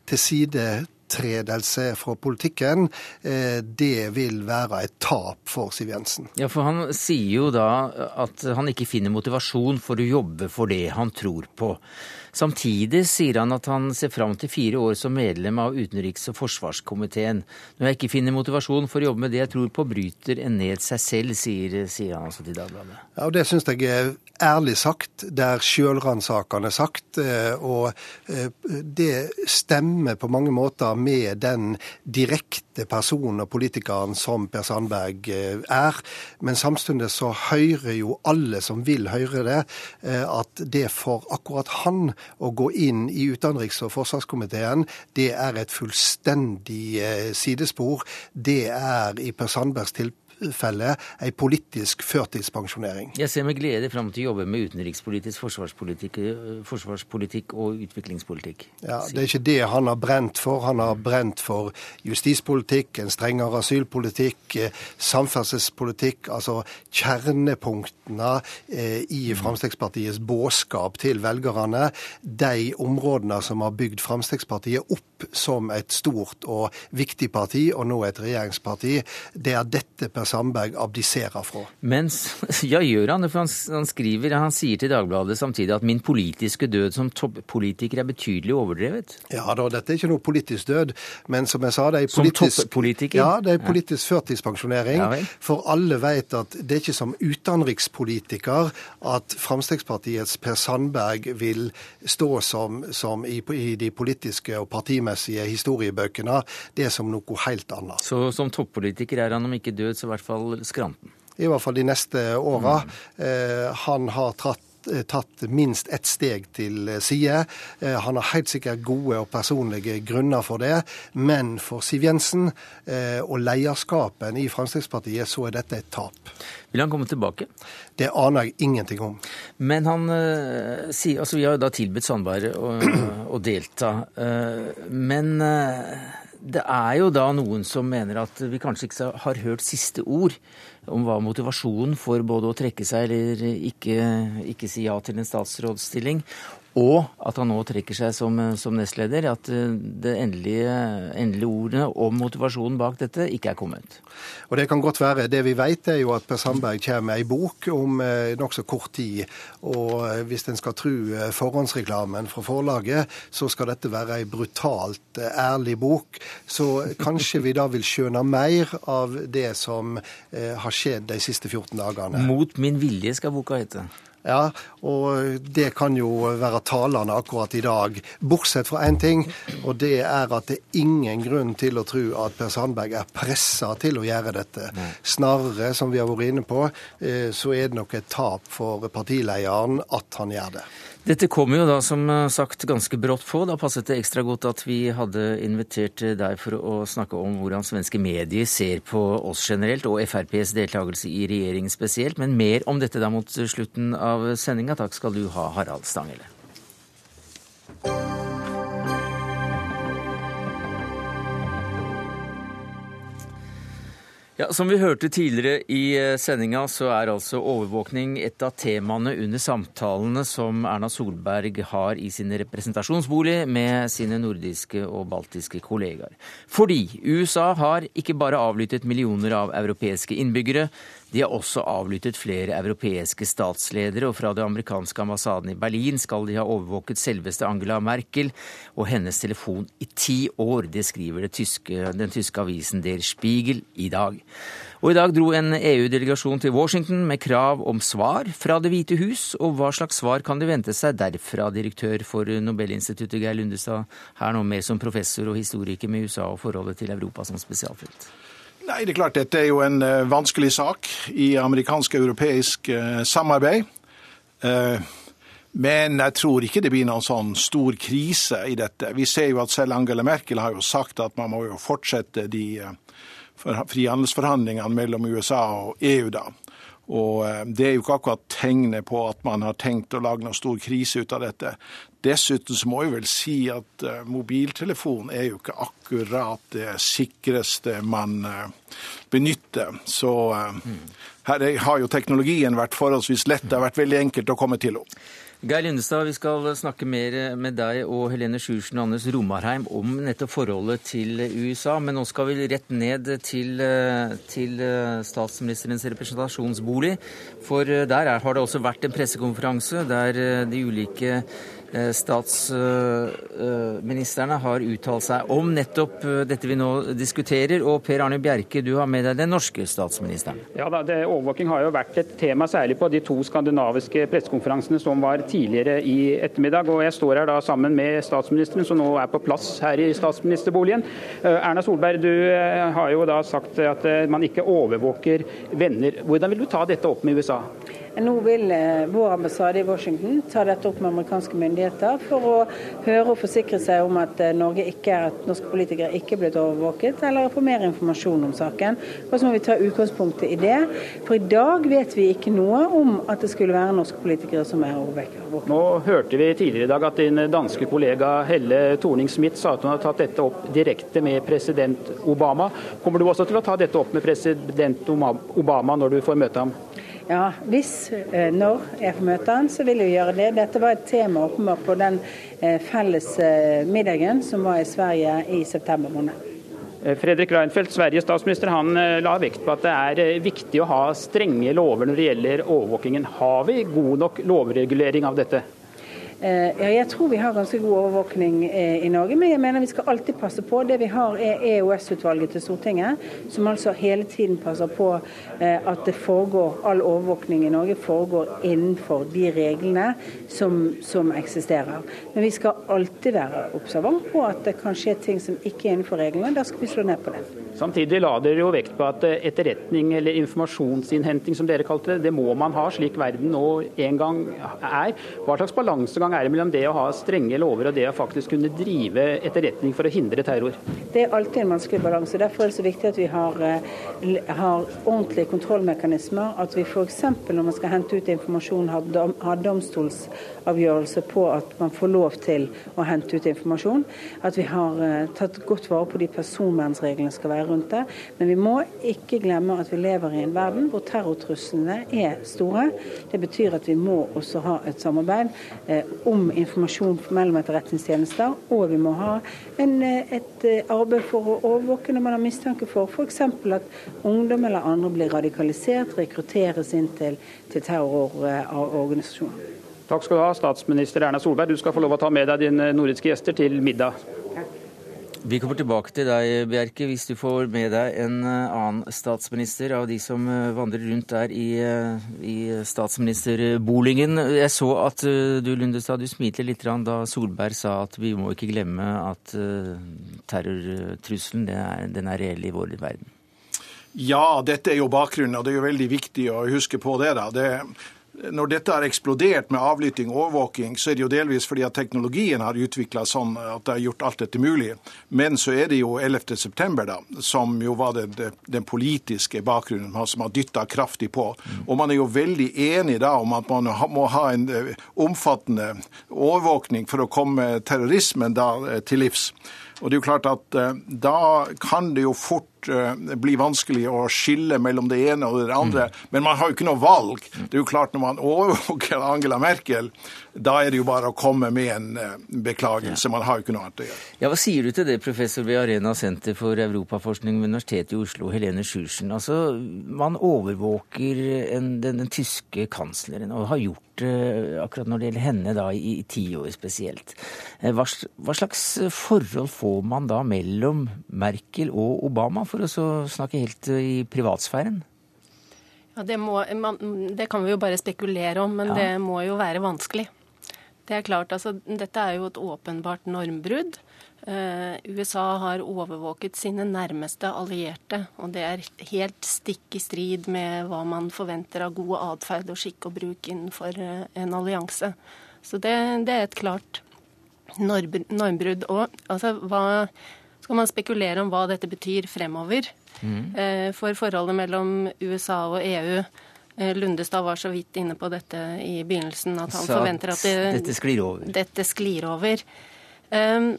tilside tiltredelse fra politikken, eh, det vil være et tap for Siv Jensen. Ja, for Han sier jo da at han ikke finner motivasjon for å jobbe for det han tror på. Samtidig sier han at han ser fram til fire år som medlem av utenriks- og forsvarskomiteen. Når jeg ikke finner motivasjon for å jobbe med det jeg tror på, bryter en ned seg selv, sier, sier han altså til Dagbladet. Ja, og Det syns jeg er ærlig sagt. Det er sjølransakende sagt. Eh, og eh, det stemmer på mange måter med den direkte personen og politikeren som Per Sandberg eh, er. Men samtidig så hører jo alle som vil høre det, at det for akkurat han å gå inn i utenriks- og forsvarskomiteen, det er et fullstendig sidespor. Det er i Per Sandbergs tilfelle tilfelle ei politisk førtidspensjonering. Jeg ser med glede fram til å jobbe med utenrikspolitisk, forsvarspolitikk, forsvarspolitikk og utviklingspolitikk. Ja, Det er ikke det han har brent for. Han har brent for justispolitikk, en strengere asylpolitikk, eh, samferdselspolitikk. Altså kjernepunktene eh, i Fremskrittspartiets budskap til velgerne. De områdene som har bygd Fremskrittspartiet opp som et stort og viktig parti, og nå et regjeringsparti, det er dette Per Sandberg abdiserer fra. Mens, *laughs* ja, gjør han det? For han, han, skriver, han sier til Dagbladet samtidig at min politiske død som toppolitiker er betydelig overdrevet. Ja da, dette er ikke noe politisk død, men som jeg sa, det er politisk, som? Ja, det er politisk ja. førtidspensjonering. Ja, for alle vet at det er ikke som utenrikspolitiker at Fremskrittspartiets Per Sandberg vil stå som, som i, i, de politiske og partimessige historiebøkene. Det er som noe helt annet. Så som toppolitiker er han om ikke død, så i hvert fall skranten? I hvert fall de neste åra. Mm. Eh, han har tratt tatt minst ett steg til side. Han har helt sikkert gode og personlige grunner for det, men for Siv Jensen og lederskapen i Fremskrittspartiet så er dette et tap. Vil han komme tilbake? Det aner jeg ingenting om. Men han sier Altså, vi har jo da tilbudt Sandberg å, å delta. Men det er jo da noen som mener at vi kanskje ikke har hørt siste ord om hva motivasjonen for både å trekke seg eller ikke, ikke si ja til en statsrådsstilling, og at han nå trekker seg som, som nestleder, at eh, det endelige, endelige ordene om motivasjonen bak dette ikke er kommet. Og Det kan godt være. Det vi vet, er jo at Per Sandberg kommer med ei bok om eh, nokså kort tid. Og eh, hvis en skal tro eh, forhåndsreklamen fra forlaget, så skal dette være ei brutalt ærlig bok. Så kanskje vi da vil skjønne mer av det som eh, har skjedd de siste 14 dagene. Mot min vilje skal boka hete. Ja, og det kan jo være talende akkurat i dag. Bortsett fra én ting, og det er at det er ingen grunn til å tro at Per Sandberg er pressa til å gjøre dette. Snarere, som vi har vært inne på, eh, så er det nok et tap for partilederen at han gjør det. Dette kom jo da som sagt ganske brått på. Da passet det ekstra godt at vi hadde invitert deg for å snakke om hvordan svenske medier ser på oss generelt, og FrPs deltakelse i regjering spesielt. Men mer om dette da mot slutten av sendinga. Takk skal du ha, Harald Stangele. Ja, Som vi hørte tidligere i eh, sendinga, så er altså overvåkning et av temaene under samtalene som Erna Solberg har i sin representasjonsbolig med sine nordiske og baltiske kollegaer. Fordi USA har ikke bare avlyttet millioner av europeiske innbyggere, de har også avlyttet flere europeiske statsledere, og fra det amerikanske ambassaden i Berlin skal de ha overvåket selveste Angela Merkel og hennes telefon i ti år. Det skriver det tyske, den tyske avisen Der Spiegel i dag. Og i dag dro en EU-delegasjon til Washington med krav om svar fra Det hvite hus. Og hva slags svar kan de vente seg derfra, direktør for Nobelinstituttet Geir Lundestad, her nå mer som professor og historiker med USA og forholdet til Europa som spesialfelt? Nei, det er klart Dette er jo en uh, vanskelig sak i amerikansk og europeisk uh, samarbeid. Uh, men jeg tror ikke det blir noen sånn stor krise i dette. Vi ser jo at selv Angela Merkel har jo sagt at man må jo fortsette de frihandelsforhandlingene mellom USA og EU. da. Og Det er jo ikke akkurat tegnet på at man har tenkt å lage noen stor krise ut av dette. Dessuten så må jeg vel si at uh, mobiltelefon er jo ikke akkurat det sikreste man uh, benytter. Så uh, her har jo teknologien vært forholdsvis lett. Det har vært veldig enkelt å komme til henne. Geir Lundestad, vi skal snakke mer med deg og Helene Sjursen og Anders Romarheim om nettopp forholdet til USA. Men nå skal vi rett ned til, til statsministerens representasjonsbolig. For der har det også vært en pressekonferanse der de ulike Eh, statsministrene har uttalt seg om nettopp eh, dette vi nå diskuterer. Og Per Arne Bjerke, du har med deg den norske statsministeren. Ja, da, det, Overvåking har jo vært et tema, særlig på de to skandinaviske pressekonferansene som var tidligere i ettermiddag. og Jeg står her da sammen med statsministeren, som nå er på plass her i statsministerboligen. Eh, Erna Solberg, du har jo da sagt at man ikke overvåker venner. Hvordan vil du ta dette opp med USA? Nå vil eh, vår ambassade i Washington ta dette opp med amerikanske myndigheter for å høre og forsikre seg om at, eh, ikke, at norske politikere ikke er blitt overvåket, eller få mer informasjon om saken. Og så må vi ta utgangspunktet i det. For i dag vet vi ikke noe om at det skulle være norske politikere som er overvåket. Nå hørte vi tidligere i dag at din danske kollega Helle Thorning-Smith sa at hun har tatt dette opp direkte med president Obama. Kommer du også til å ta dette opp med president Obama når du får møte ham? Ja, hvis, eh, når jeg får møte han, så vil jeg gjøre det. Dette var et tema åpenbart på den eh, felles eh, middagen som var i Sverige i september måned. Fredrik Reinfeldt, Sveriges statsminister, han la vekt på at det er viktig å ha strenge lover når det gjelder overvåkingen. Har vi god nok lovregulering av dette? Eh, ja, jeg tror vi har ganske god overvåkning eh, i Norge, men jeg mener vi skal alltid passe på. Det vi har er EOS-utvalget til Stortinget, som altså hele tiden passer på eh, at det foregår, all overvåkning i Norge foregår innenfor de reglene som, som eksisterer. Men vi skal alltid være observant på at det kan skje ting som ikke er innenfor reglene. Da skal vi slå ned på det. Samtidig la dere jo vekt på at etterretning eller informasjonsinnhenting, som dere kalte det, det må man ha, slik verden nå en gang er. Hva slags balansegang er det mellom det å ha strenge lover og det å faktisk kunne drive etterretning for å hindre terror? Det er alltid en vanskelig balanse. Derfor er det så viktig at vi har, eh, har ordentlige kontrollmekanismer. At vi f.eks. når man skal hente ut informasjon, har, dom, har domstolsavgjørelse på at man får lov til å hente ut informasjon. At vi har uh, tatt godt vare på de personvernsreglene skal være rundt det. Men vi må ikke glemme at vi lever i en verden hvor terrortruslene er store. Det betyr at vi må også ha et samarbeid eh, om informasjon mellom etterretningstjenester, og vi må ha en, eh, et eh, arbeid for å overvåke når man har mistanke for f.eks. at ungdom eller andre blir radikalisert, rekrutteres inn til, til terrororganisasjoner. Takk skal du ha, statsminister Erna Solberg. Du skal få lov å ta med deg dine nordiske gjester til middag. Vi kommer tilbake til deg, Bjerke, hvis du får med deg en eh, annen statsminister av de som eh, vandrer rundt der i, eh, i statsministerboligen. Jeg så at du Lundestad, du smilte litt da Solberg sa at vi må ikke glemme at terrortrusselen den den er reell i vår verden. Ja, dette er jo bakgrunnen, og det er jo veldig viktig å huske på det. da. Det, når dette har eksplodert med avlytting og overvåking, så er det jo delvis fordi at teknologien har utvikla sånn at det har gjort alt dette mulig. Men så er det jo 11.9, da, som jo var den, den politiske bakgrunnen som har dytta kraftig på. Og man er jo veldig enig da om at man må ha en eh, omfattende overvåkning for å komme terrorismen da eh, til livs. Og det er jo klart at eh, Da kan det jo fort bli vanskelig å skille mellom det ene og det andre. Mm. Men man har jo ikke noe valg. Det er jo klart Når man overvåker Angela Merkel, da er det jo bare å komme med en eh, beklagelse. Man har jo ikke noe annet å gjøre. Ja, Hva sier du til det, professor ved Arena senter for europaforskning ved Universitetet i Oslo, Helene Sjursen? Altså, Man overvåker en, den, den, tyske kansleren, og har gjort det akkurat når det gjelder henne da, i ti år spesielt. Eh, hva, hva, slags forhold får man da mellom Merkel og Obama, for å snakke helt i privatsfæren? Ja, det, må, man, det, kan vi jo bare spekulere om, men ja. det må jo være vanskelig. Det er klart, altså, Dette er jo et åpenbart normbrudd. Eh, USA har overvåket sine nærmeste allierte, og det er helt stikk i strid med hva man forventer av god atferd og skikk og bruk innenfor eh, en allianse. Så det, det er et klart normbrudd. Og altså, hva, skal man spekulere om hva dette betyr fremover mm. eh, for forholdet mellom USA og EU? Eh, Lundestad var så vidt inne på dette i begynnelsen, at han forventer at det, dette sklir over. Dette sklir over. Um,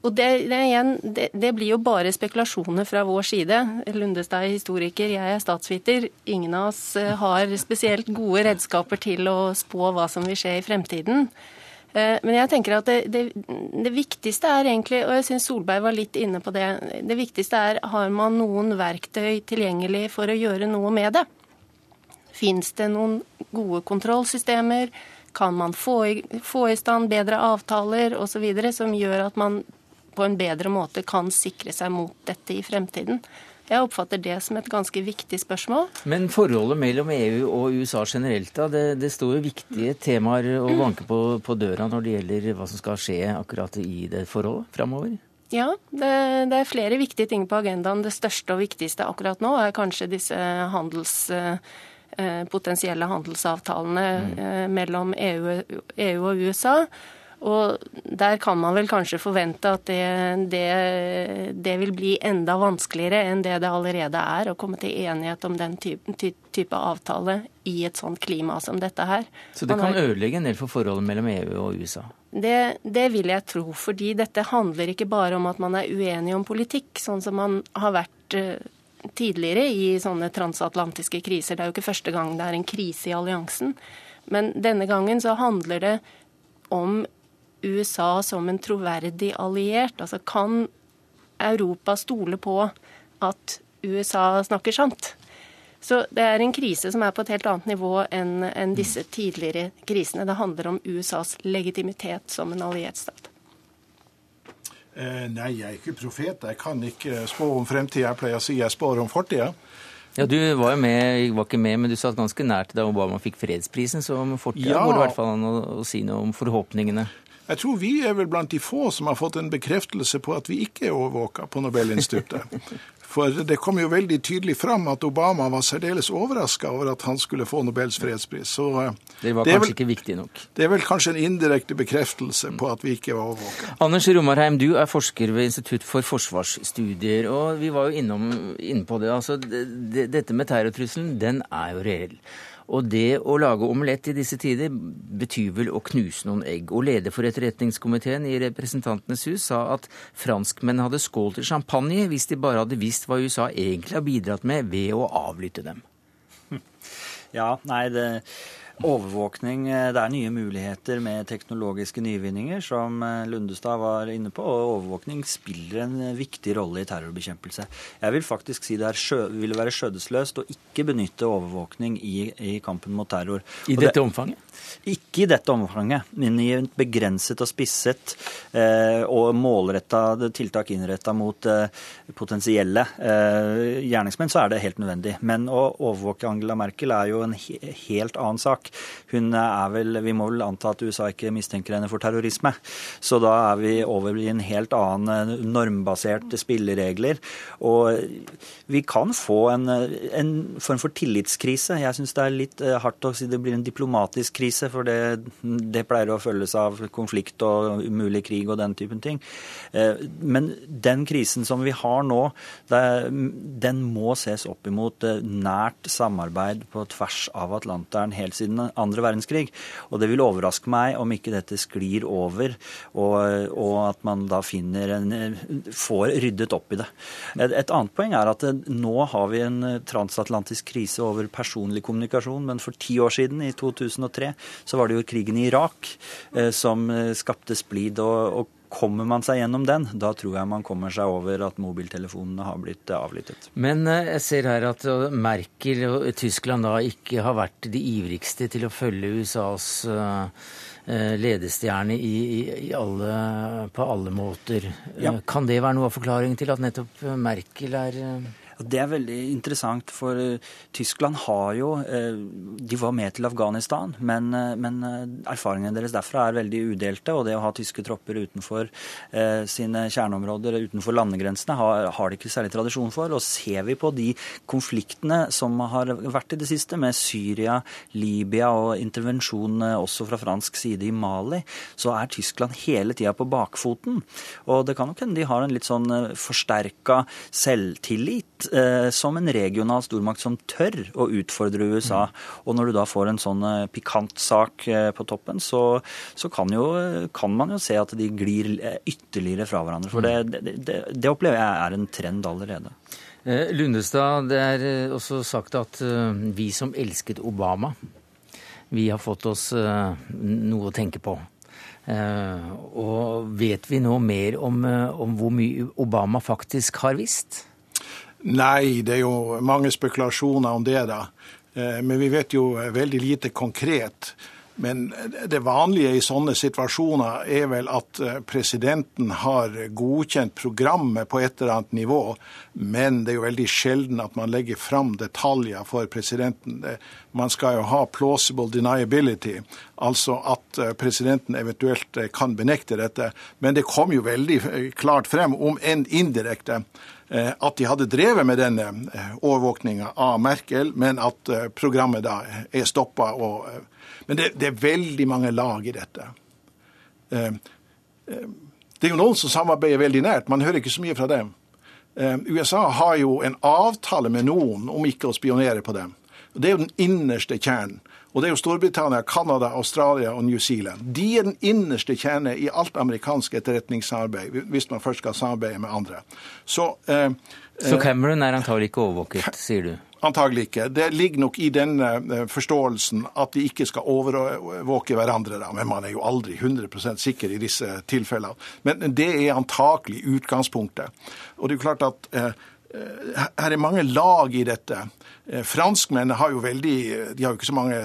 og det, det, igjen, det, det, blir jo bare spekulasjoner fra vår side. Lundestad er historiker, jeg er statsviter. Ingen av oss eh, har spesielt gode redskaper til å spå hva som vil skje i fremtiden. Eh, men jeg tenker at det, det viktigste er egentlig, og jeg syns Solberg var litt inne på det, det viktigste er har man noen verktøy tilgjengelig for å gjøre noe med det. Fins det noen gode kontrollsystemer? Kan man få i, få i stand bedre avtaler osv. som gjør at man på en bedre måte kan sikre seg mot dette i fremtiden? Jeg oppfatter det som et ganske viktig spørsmål. Men forholdet mellom EU og USA generelt, da? Det, det står jo viktige temaer å banke på, på, døra når det gjelder hva som skal skje akkurat i det forholdet framover? Ja, det, det, er flere viktige ting på agendaen. Det største og viktigste akkurat nå er kanskje disse handels Eh, potensielle handelsavtalene mm. Eh, mellom EU, EU, og USA. Og der kan man vel kanskje forvente at det, det, det, vil bli enda vanskeligere enn det det allerede er å komme til enighet om den type, type avtale i et sånt klima som dette her. Så det kan ødelegge en del for forholdet mellom EU og USA? Det, det, vil jeg tro, fordi dette handler ikke bare om at man er uenig om politikk, sånn som man har vært eh, tidligere i sånne transatlantiske kriser. Det er jo ikke første gang det er en krise i alliansen. Men denne gangen så handler det om USA som en troverdig alliert. Altså kan Europa stole på at USA snakker sant? Så det er en krise som er på et helt annet nivå enn, disse tidligere krisene. Det handler om USAs legitimitet som en alliert stat. Eh, nei, jeg er ikke profet. Jeg kan ikke spå om fremtida. Jeg pleier å si jeg spår om fortida. Ja, Du var jo med, var ikke med, men du satt ganske nært da Obama fikk fredsprisen, så om fortida ja. går det i hvert fall an å, å si noe om forhåpningene. Jeg tror vi er vel blant de få som har fått en bekreftelse på at vi ikke er overvåka på Nobelinstituttet. For det kom jo veldig tydelig fram at Obama var særdeles overraska over at han skulle få Nobels fredspris. Så eh, det var kanskje vel, ikke viktig nok? Det er vel kanskje en indirekte bekreftelse på at vi ikke var overvåka. Anders Romarheim, du er forsker ved Institutt for forsvarsstudier, og vi var jo innom, inne på det. Altså, det, dette med terrortrusselen, den er jo reell. Og det å lage omelett i disse tider betyr vel å knuse noen egg. Og leder for etterretningskomiteen i Representantenes hus sa at franskmenn hadde skålt i champagne hvis de bare hadde visst hva USA egentlig har bidratt med ved å avlytte dem. *laughs* Ja, nei, det Overvåkning, eh, Det er nye muligheter med teknologiske nyvinninger, som eh, Lundestad var inne på. og Overvåkning spiller en eh, viktig rolle i terrorbekjempelse. Jeg vil faktisk si det sjø, ville være skjødesløst å ikke benytte overvåkning i, i kampen mot terror. I dette det, omfanget? Ikke i dette omfanget, men i et begrenset og spisset eh, og målretta tiltak innretta mot eh, potensielle eh, gjerningsmenn, så er det helt nødvendig. Men å overvåke Angela Merkel er jo en he helt annen sak. Hun er vel, Vi må vel anta at USA ikke mistenker henne for terrorisme. Så da er vi over i en helt annen normbasert spilleregler. Og vi kan få en, en form for tillitskrise. Jeg syns det er litt hardt å si det blir en diplomatisk krise for det, det, pleier å følges av konflikt og umulig krig og den typen ting. Eh, men den krisen som vi har nå, den må ses opp imot eh, nært samarbeid på tvers av Atlanteren helt siden andre verdenskrig. Og det vil overraske meg om ikke dette sklir over, og, og at man da finner en, får ryddet opp i det. Et, et annet poeng er at eh, nå har vi en transatlantisk krise over personlig kommunikasjon, men for ti år siden, i 2003, så var det jo krigen i Irak eh, som eh, skapte splid. Og, og, kommer man seg gjennom den, da tror jeg man kommer seg over at mobiltelefonene har blitt eh, avlyttet. Men jeg ser her at Merkel og Tyskland da ikke har vært de ivrigste til å følge USAs ledestjerne i, i alle, på alle måter. Ja. Kan det være noe av forklaringen til at nettopp Merkel er det er veldig interessant, for uh, Tyskland har jo uh, De var med til Afghanistan, men, uh, men erfaringene deres derfra er veldig udelte. Og det å ha tyske tropper utenfor sine kjerneområder, utenfor landegrensene, har, har de ikke særlig tradisjon for. Og ser vi på de konfliktene som har vært i det siste, med Syria, Libya og intervensjon også fra fransk side i Mali, så er Tyskland hele tida på bakfoten. Og det kan nok hende de har en litt sånn forsterka selvtillit eh, som en regional stormakt som tør å utfordre USA. Mm. Og når du da får en sånn eh, pikant sak eh, på toppen, så, så kan, jo, kan, man jo se at de glir eh, ytterligere fra hverandre. For mm. det, det, det opplever jeg er en trend allerede. Eh, Lundestad, det er også sagt at vi som elsket Obama, vi har fått oss noe å tenke på. Og vet vi nå mer om, om hvor mye Obama faktisk har visst? Nei, det er jo mange spekulasjoner om det, da. Eh, men vi vet jo veldig lite konkret. Men det vanlige i sånne situasjoner er vel at eh, presidenten har godkjent programmet på et eller annet nivå, men det er jo veldig sjelden at man legger fram detaljer for presidenten. Man skal jo ha plausible deniability, altså at eh, presidenten eventuelt kan benekte dette. Men det kom jo veldig klart frem, om enn indirekte, Eh, at de hadde drevet med denne eh, overvåkninga av Merkel, men at eh, programmet da er stoppa. Men det, det, er veldig mange lag i dette. Det er jo noen som samarbeider veldig nært. Man hører ikke så mye fra dem. USA har jo en avtale med noen om ikke å spionere på dem. Det er jo den innerste kjernen. Og det er jo Storbritannia, Canada, Australia og New Zealand. De er den innerste kjerne i alt amerikansk etterretningssamarbeid, hvis man først skal samarbeide med andre. Så, eh, Så eh, Cameron er antagelig ikke overvåket, sier du? Antagelig ikke. Det ligger nok i den eh, forståelsen at de ikke skal overvåke hverandre. Da. Men man er jo aldri 100% sikker i disse tilfellene. Men det er antakelig utgangspunktet. Og det er jo klart at eh, her er mange lag i dette. Eh, franskmennene har jo veldig De har jo ikke så mange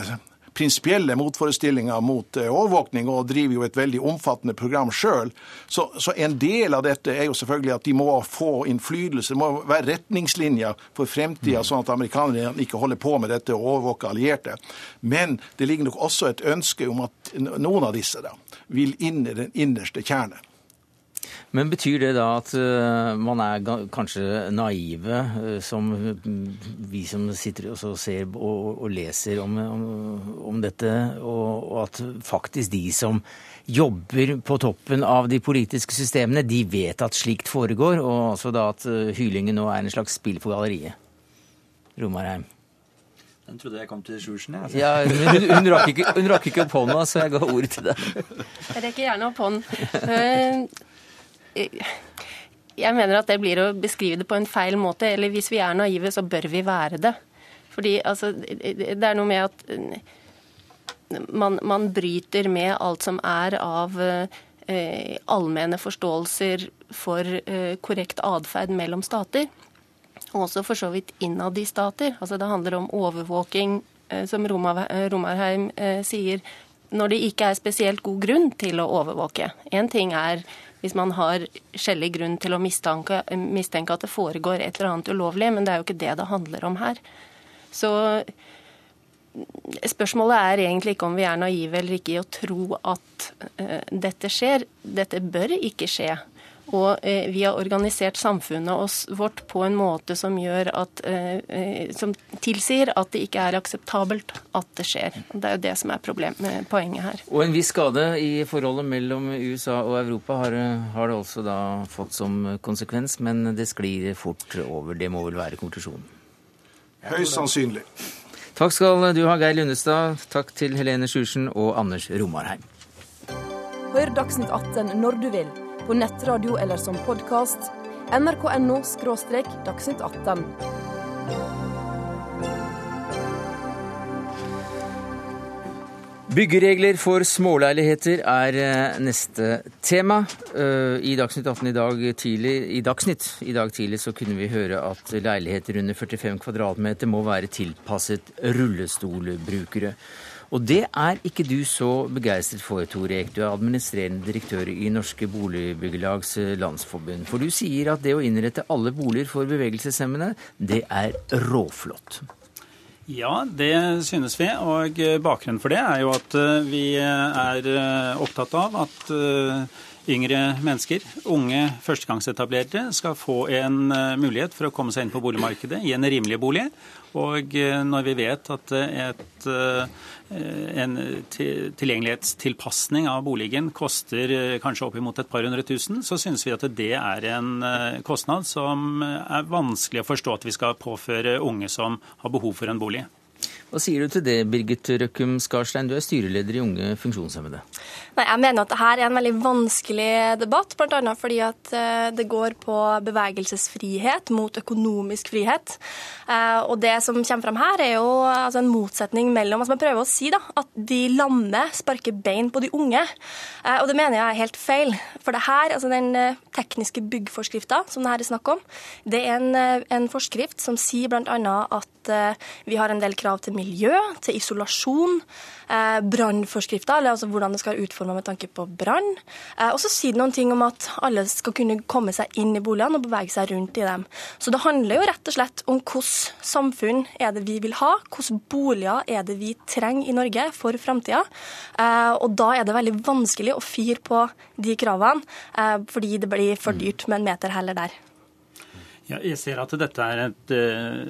prinsipielle motforestillinger mot eh, overvåkning og driver jo et veldig omfattende program sjøl. Så, så, en del av dette er jo selvfølgelig at de må få innflytelse. Det må være retningslinjer for fremtida, sånn at amerikanerne ikke holder på med dette og overvåker allierte. Men det ligger nok også et ønske om at noen av disse da, vil inn i den innerste kjerne. Men betyr det da at uh, man er kanskje naive, uh, som vi som sitter og ser og, og leser om, om, om dette, og, og, at faktisk de som jobber på toppen av de politiske systemene, de vet at slikt foregår, og altså da at uh, hylingen nå er en slags spill for galleriet? Romarheim. Den trodde jeg kom til Sjursen. jeg. Ja, hun, hun, rakk ikke, hun rakk ikke opp hånda, så jeg ga ordet til deg. Jeg rekker gjerne opp hånden *laughs* jeg mener at det blir å beskrive det på en feil måte. Eller hvis vi er naive, så bør vi være det. Fordi altså, det er noe med at man, man bryter med alt som er av eh, allmenne forståelser for eh, korrekt atferd mellom stater. Og også for så vidt innad i stater. Altså, det handler om overvåking, eh, som Romarheim eh, sier, når det ikke er spesielt god grunn til å overvåke. Én ting er hvis man har skjellig grunn til å mistenke, mistenke, at det foregår et eller annet ulovlig, men det er jo ikke det det handler om her. Så spørsmålet er egentlig ikke om vi er naive eller ikke i å tro at uh, dette skjer. Dette bør ikke skje. Og eh, vi har organisert samfunnet oss, vårt på en måte som, at, eh, eh, som tilsier at det ikke er akseptabelt at det skjer. Det er jo det som er eh, poenget her. Og en viss skade i forholdet mellom USA og Europa har, har det også da fått som konsekvens, men det sklir fort over. Det må vel være konklusjonen? Høyst sannsynlig. Takk skal du ha, Geir Lundestad. Takk til Helene Sjursen og Anders Romarheim. Hør Dagsnytt 18 når du vil på nettradio eller som podkast. nrk.no – dagsnytt 18. Byggeregler for småleiligheter er eh, neste tema. Eh, I Dagsnytt 18 i dag tidlig, i Dagsnytt i dag tidlig så kunne vi høre at leiligheter under 45 kvadratmeter må være tilpasset rullestolbrukere. Og det er ikke du så begeistret for, Tore Ek. Du er administrerende direktør i Norske Boligbyggelags Landsforbund. For du sier at det å innrette alle boliger for bevegelseshemmede, det er råflott. Ja, det synes vi. Og bakgrunnen for det er jo at eh, vi er eh, opptatt av at eh, yngre mennesker, unge førstegangsetablerere, skal få en mulighet for å komme seg inn på boligmarkedet i en rimelig bolig. Og når vi vet at et Eh, en tilgjengelighetstilpasning av boligen koster eh, kanskje oppimot et par hundre tusen, så synes vi at det er en eh, kostnad som er vanskelig å forstå at vi skal påføre unge som har behov for en bolig. Hva sier du til det, Birgit Røkkum Skarstein, du er styreleder i Unge funksjonshemmede? Nei, Jeg mener at dette er en veldig vanskelig debatt, bl.a. fordi at eh, det går på bevegelsesfrihet mot økonomisk frihet. Eh, og det som kommer fram her, er jo altså en motsetning mellom altså Man prøver å si da, at de lamme sparker bein på de unge. Eh, og det mener jeg er helt feil. For det her, altså den tekniske byggforskrifta som det her er snakk om, det er en, en forskrift som sier bl.a. at vi har en del krav til miljø, til isolasjon, eh, brannforskrifter, altså hvordan det skal være utforma med tanke på brann. Eh, og så sier det noen ting om at alle skal kunne komme seg inn i boligene og bevege seg rundt i dem. Så det handler jo rett og slett om hvilket samfunn er det vi vil ha, hvilke boliger er det vi trenger i Norge for framtida. Eh, og da er det veldig vanskelig å fire på de kravene, eh, fordi det blir for dyrt med en meter heller der. Ja, jeg ser at dette er et, eh,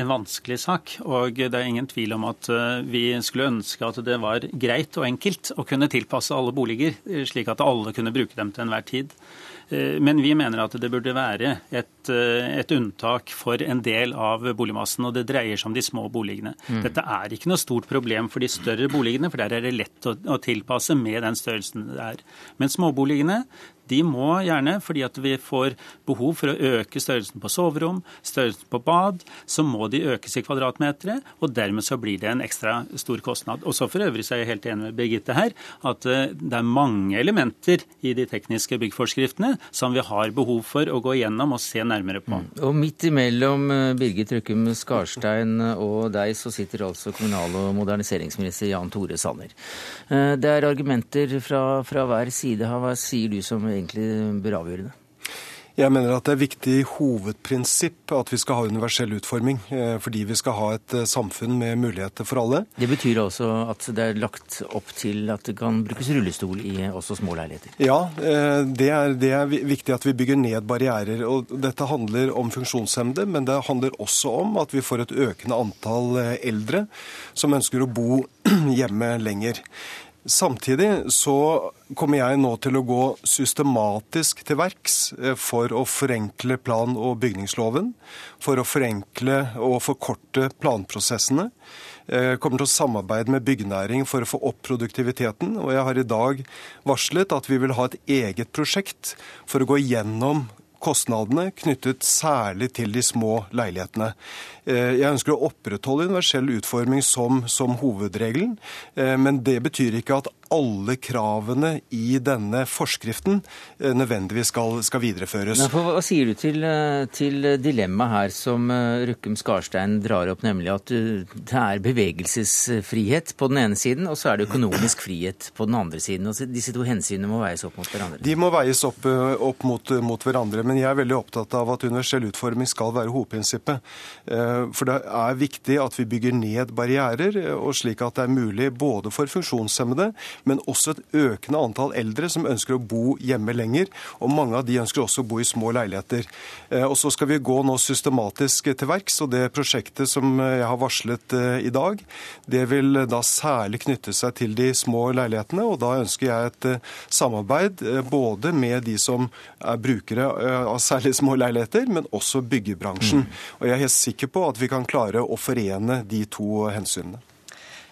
en vanskelig sak. Og det er ingen tvil om at eh, vi skulle ønske at det var greit og enkelt å kunne tilpasse alle boliger, eh, slik at alle kunne bruke dem til enhver tid. Men vi mener at det burde være et, et, unntak for en del av boligmassen, og det dreier seg om de små boligene. Mm. Dette er ikke noe stort problem for de større boligene, for der er det lett å, å tilpasse med den størrelsen det er. Men småboligene, De må gjerne, fordi at vi får behov for å øke størrelsen på soverom, størrelsen på bad, så må de økes i kvadratmetere, og dermed så blir det en ekstra stor kostnad. Og så For øvrig så er jeg helt enig med Birgitte her, at eh, det er mange elementer i de tekniske byggforskriftene som vi har behov for å gå igjennom og se nærmere på. Mm. Og midt imellom eh, Birgit Røkkum Skarstein og deg, så sitter altså kommunal- og moderniseringsminister Jan Tore Sanner. Eh, det er argumenter fra, fra hver side. Hva sier du som egentlig bør avgjøre det? Jeg mener at det er viktig hovedprinsipp at vi skal ha universell utforming. Eh, fordi vi skal ha et eh, samfunn med muligheter for alle. Det betyr altså at det er lagt opp til at det kan brukes rullestol i også små leiligheter? Ja, eh, det er, det er viktig at vi bygger ned barrierer. og Dette handler om funksjonshemmede, men det handler også om at vi får et økende antall eldre som ønsker å bo *clears throat* hjemme lenger. Samtidig så kommer jeg nå til å gå systematisk til verks eh, for å forenkle plan- og bygningsloven. For å forenkle og forkorte planprosessene. Jeg kommer til å samarbeide med byggenæringen for å få opp produktiviteten. Og jeg har i dag varslet at vi vil ha et eget prosjekt for å gå gjennom kostnadene knyttet særlig til de små leilighetene. Eh, jeg ønsker å opprettholde universell utforming som, som hovedregelen, eh, men det betyr ikke at alle kravene i denne forskriften eh, nødvendigvis skal, skal videreføres. For, hva sier du til, til dilemmaet her som Røkkum Skarstein drar opp, nemlig at det er bevegelsesfrihet på den ene siden, og så er det økonomisk frihet på den andre siden. og Disse to hensynene må veies opp mot hverandre? De må veies opp, opp mot, mot, hverandre, men jeg er veldig opptatt av at universell utforming skal være hovedprinsippet. Eh, for det er viktig at vi bygger ned barrierer, eh, og slik at det er mulig både for funksjonshemmede, men også et økende antall eldre som ønsker å bo hjemme lenger. Og mange av de ønsker også å bo i små leiligheter. Eh, og så skal vi gå nå systematisk til verks, og det prosjektet som jeg har varslet i dag, det vil da særlig knytte seg til de små leilighetene. Og da ønsker jeg et samarbeid både med de som er brukere av særlig små leiligheter, men også byggebransjen. Mm. Og jeg er helt sikker på at vi kan klare å forene de to hensynene.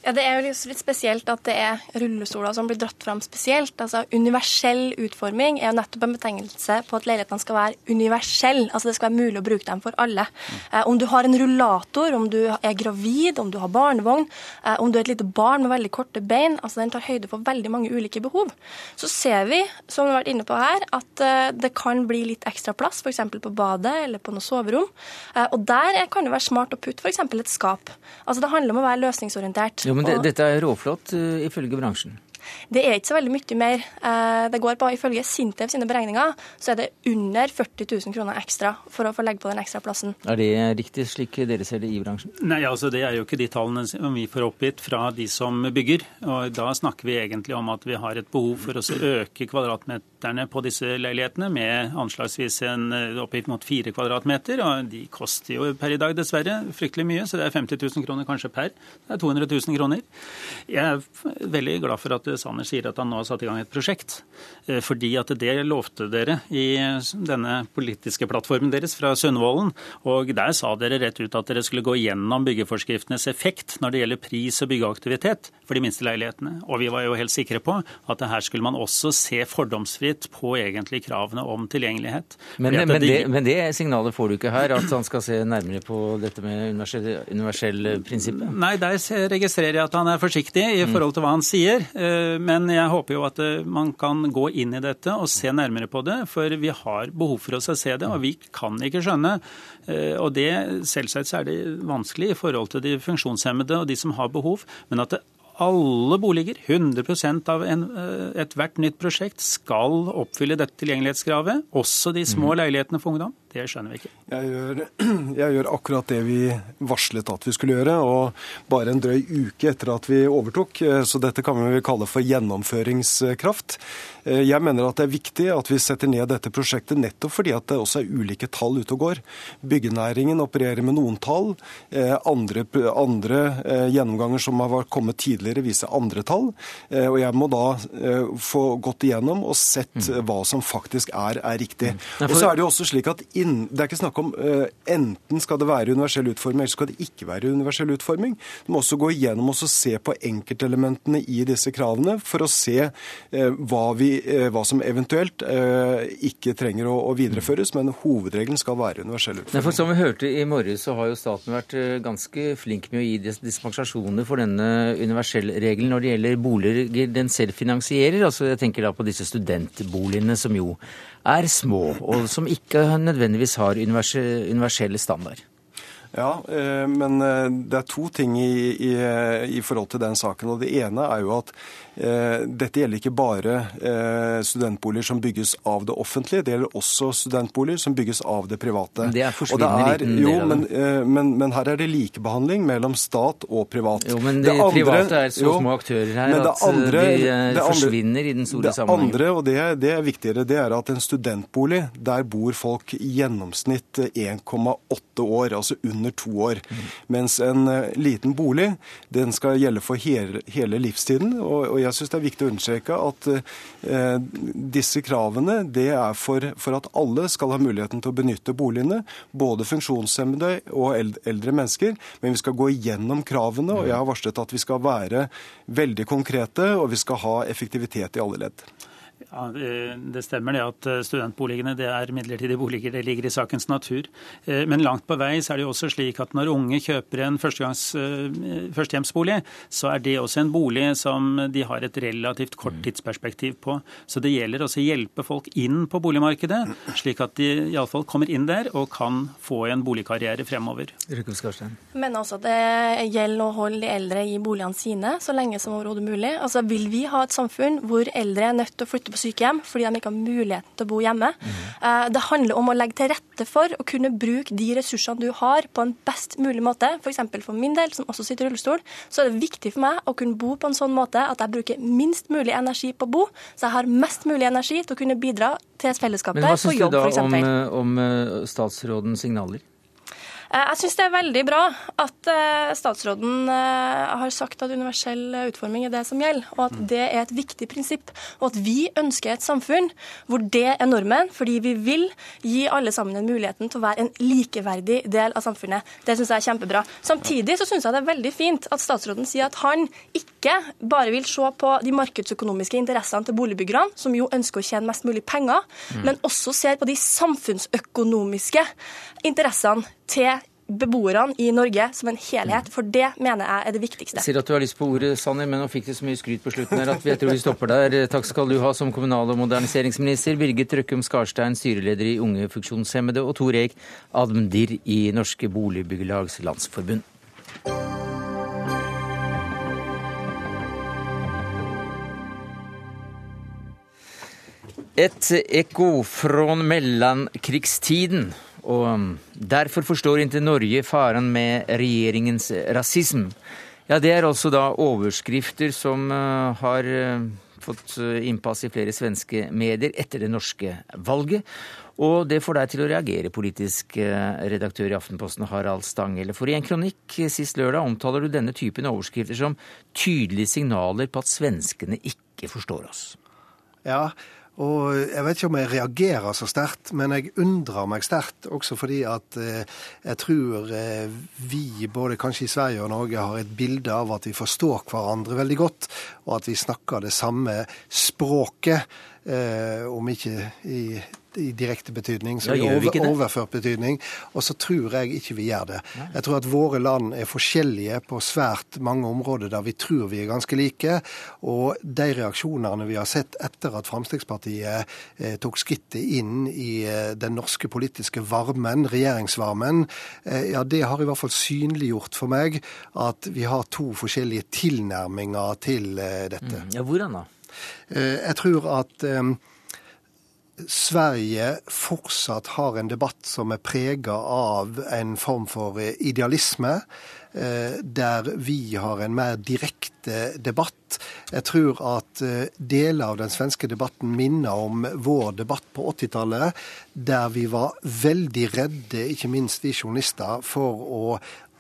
Ja, Det er jo litt spesielt at det er rullestoler som blir dratt fram spesielt. Altså, Universell utforming er jo nettopp en betegnelse på at leilighetene skal være universelle. Altså, det skal være mulig å bruke dem for alle. Eh, om du har en rullator, om du er gravid, om du har barnevogn, eh, om du er et lite barn med veldig korte bein, altså den tar høyde for veldig mange ulike behov. Så ser vi, som vi har vært inne på her, at eh, det kan bli litt ekstra plass, f.eks. på badet eller på noe soverom. Eh, og der kan det være smart å putte f.eks. et skap. Altså, det handler om å være løsningsorientert. Jo, men det, Dette er råflott, uh, ifølge bransjen? Det er ikke så veldig mye mer. Eh, det går på, Ifølge Sintef sine beregninger så er det under 40 000 kroner ekstra for å få legge på den ekstra plassen. Er det riktig, slik dere ser det i bransjen? Nei, altså Det er jo ikke de tallene som vi får oppgitt fra de som bygger. og Da snakker vi egentlig om at vi har et behov for å øke kvadratmeterne på disse leilighetene med anslagsvis en oppgitt mot fire kvadratmeter. og De koster jo per i dag dessverre fryktelig mye, så det er 50 000 kroner kanskje per. Det er 200 000 kroner. Jeg er veldig glad for at Sanner sier at han nå har satt i gang et prosjekt. Eh, fordi at det lovte dere i denne politiske plattformen deres fra Sundvolden. Og der sa dere rett ut at dere skulle gå gjennom byggeforskriftenes effekt når det gjelder pris og byggeaktivitet for de minste leilighetene. Og vi var jo helt sikre på at her skulle man også se fordomsfritt på egentlig kravene om tilgjengelighet. Men, men, de... det, men det, signalet får du ikke her, at han skal se nærmere på dette med universell, universell prinsippet? Nei, der registrerer jeg at han er forsiktig i mm. forhold til hva han sier. Eh, men jeg håper jo at eh, man kan gå inn i dette og se nærmere på det, for vi har behov for oss å se det, og vi kan ikke skjønne. Eh, og det, Selvsagt så er det vanskelig i forhold til de funksjonshemmede og de som har behov, men at det alle boliger, 100% av ethvert nytt prosjekt, skal oppfylle dette tilgjengelighetskravet. Også de små mm. leilighetene for ungdom. Det skjønner vi ikke. Jeg gjør, *clears throat* jeg gjør, akkurat det vi varslet at vi skulle gjøre, og bare en drøy uke etter at vi overtok. Eh, så dette kan vi kalle for gjennomføringskraft. Eh, jeg mener at det er viktig at vi setter ned dette prosjektet nettopp fordi at det også er ulike tall ute og går. Byggenæringen opererer med noen tall. Eh, andre, andre gjennomganger som har kommet tidligere, viser andre tall. Og jeg må da få gått igjennom og sett mm. hva som faktisk er, er riktig. Mm. Og så er det jo også slik at inn, det er ikke snakk om uh, enten skal det være universell utforming, eller skal det ikke være universell utforming. Du må også gå igjennom og se på enkeltelementene i disse kravene for å se uh, hva, vi, uh, hva, som eventuelt ikke trenger å, å, videreføres, men hovedregelen skal være universell utforming. For som vi hørte i morges, så har jo staten vært ganske flink med å gi dispensasjoner for denne universellregelen når det gjelder boliger den selv finansierer. altså Jeg tenker da på disse studentboligene som jo er små, og som ikke nødvendigvis har universelle standard. Ja, eh, men eh, det er to ting i, i, i, forhold til den saken. og Det ene er jo at Eh, dette gjelder ikke bare eh, studentboliger som bygges av det offentlige, det gjelder også studentboliger som bygges av det private. Det er forsvinnende liten del av det. Men, eh, men, men, her er det likebehandling mellom stat og privat. Jo, men de andre, private er så jo, små aktører her at andre, de andre, forsvinner i den store sammenhengen. Det andre, og det det er viktigere, det er at en studentbolig, der bor folk i gjennomsnitt 1,8 år, altså under to år. Mm. Mens en liten bolig, den skal gjelde for hele, hele livstiden. og, og jeg syns det er viktig å understreke at eh, disse kravene det er for, for, at alle skal ha muligheten til å benytte boligene. Både funksjonshemmede og eldre mennesker. Men vi skal gå igjennom kravene, og jeg har varslet at vi skal være veldig konkrete, og vi skal ha effektivitet i alle ledd. Ja, Det stemmer det at eh, studentboligene det er midlertidige boliger. Det ligger i sakens natur. Eh, men langt på vei så er det jo også slik at når unge kjøper en eh, førstehjemsbolig, så er det også en bolig som de har et relativt kort mm. tidsperspektiv på. Så det gjelder også å hjelpe folk inn på boligmarkedet, slik at de iallfall kommer inn der og kan få en boligkarriere fremover. Men altså det gjelder å holde de eldre i boligene sine så lenge som overhodet mulig. Altså Vil vi ha et samfunn hvor eldre er nødt til å flytte på sykehjem fordi de ikke har muligheten til å bo hjemme. Mm. Det handler om å legge til rette for å kunne bruke de ressursene du har på en best mulig måte. F.eks. For, for min del, som også sitter i rullestol, så er det viktig for meg å kunne bo på en sånn måte at jeg bruker minst mulig energi på å bo, så jeg har mest mulig energi til å kunne bidra til fellesskapet på jobb, f.eks. Men hva syns du da om, om eh, statsrådens signaler? Eh, jeg syns det er veldig bra at eh, statsråden eh, har sagt at universell utforming er det som gjelder, og at det er et viktig prinsipp. Og at vi ønsker et samfunn hvor det er normen, fordi vi vil gi alle sammen en muligheten til å være en likeverdig del av samfunnet. Det syns jeg er kjempebra. Samtidig så syns jeg det er veldig fint at statsråden sier at han ikke bare vil se på de markedsøkonomiske interessene til boligbyggerne, som jo ønsker å tjene mest mulig penger, mm. men også ser på de samfunnsøkonomiske interessene til beboerne i Norge som en helhet. For det mener jeg er det viktigste. Jeg sier at du har lyst på ordet, Sanner, men nå fikk du så mye skryt på slutten her at jeg tror vi stopper der. Takk skal du ha som kommunal- og moderniseringsminister, Birgit Røkkum Skarstein, styreleder i Unge funksjonshemmede, og Tor Eik Admdir i Norske Boligbyggelags Landsforbund. Et ekko fra mellomkrigstiden. Og um, derfor forstår ikke Norge faren med regjeringens rasisme. Ja, det er altså da overskrifter som uh, har uh, fått uh, innpass i flere svenske medier etter det norske valget. Og det får deg til å reagere, politisk redaktør i Aftenposten Harald Stanghelle. For i en kronikk sist lørdag omtaler du denne typen overskrifter som tydelige signaler på at svenskene ikke forstår oss. Ja, og jeg vet ikke om jeg reagerer så sterkt, men jeg undrer meg sterkt. Også fordi at eh, jeg tror eh, vi, både kanskje i Sverige og Norge, har et bilde av at vi forstår hverandre veldig godt, og at vi snakker det samme språket. Eh, om ikke i i direkte betydning, så i over, overført betydning. Og så tror jeg ikke vi gjør det. Jeg tror at våre land er forskjellige på svært mange områder der vi tror vi er ganske like. Og de reaksjonene vi har sett etter at Fremskrittspartiet eh, tok skrittet inn i eh, den norske politiske varmen, regjeringsvarmen, eh, ja det har i hvert fall synliggjort for meg at vi har to forskjellige tilnærminger til eh, dette. Mm. Ja, Hvordan da? Eh, jeg tror at eh, Sverige fortsatt har en debatt som er prega av en form for idealisme, eh, der vi har en mer direkte debatt. Jeg tror at deler av den svenske debatten minner om vår debatt på 80-tallet, der vi var veldig redde, ikke minst vi journalister, for å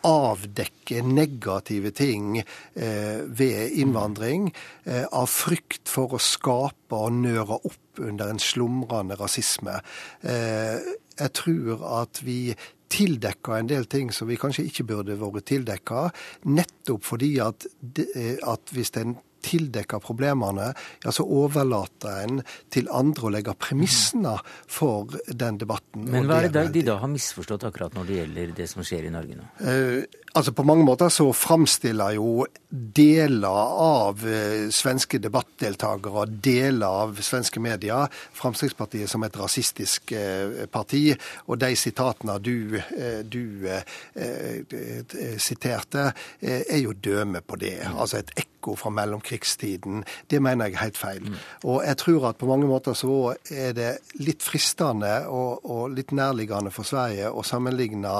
avdekke negative ting eh, ved innvandring eh, av frykt for å skape og nøre opp under en slumrende rasisme. Eh, jeg tror at vi tildekker en del ting som vi kanskje ikke burde vært tildekka, nettopp fordi at, at hvis en tildekker problemene, ja, så overlater en til andre å legge premissene for den debatten. Men hva er det de da har misforstått akkurat når det gjelder det som skjer i Norge nå? Uh, altså På mange måter så framstiller jo deler av eh, svenske debattdeltakere, deler av svenske medier, Fremskrittspartiet som et rasistisk eh, parti. Og de sitatene du, du eh, siterte, er jo døme på det. Altså et ekko fra mellomkrigstiden. Det mener jeg er helt feil. Mm. Og jeg tror at på mange måter så er det litt fristende og, og litt nærliggende for Sverige å sammenligne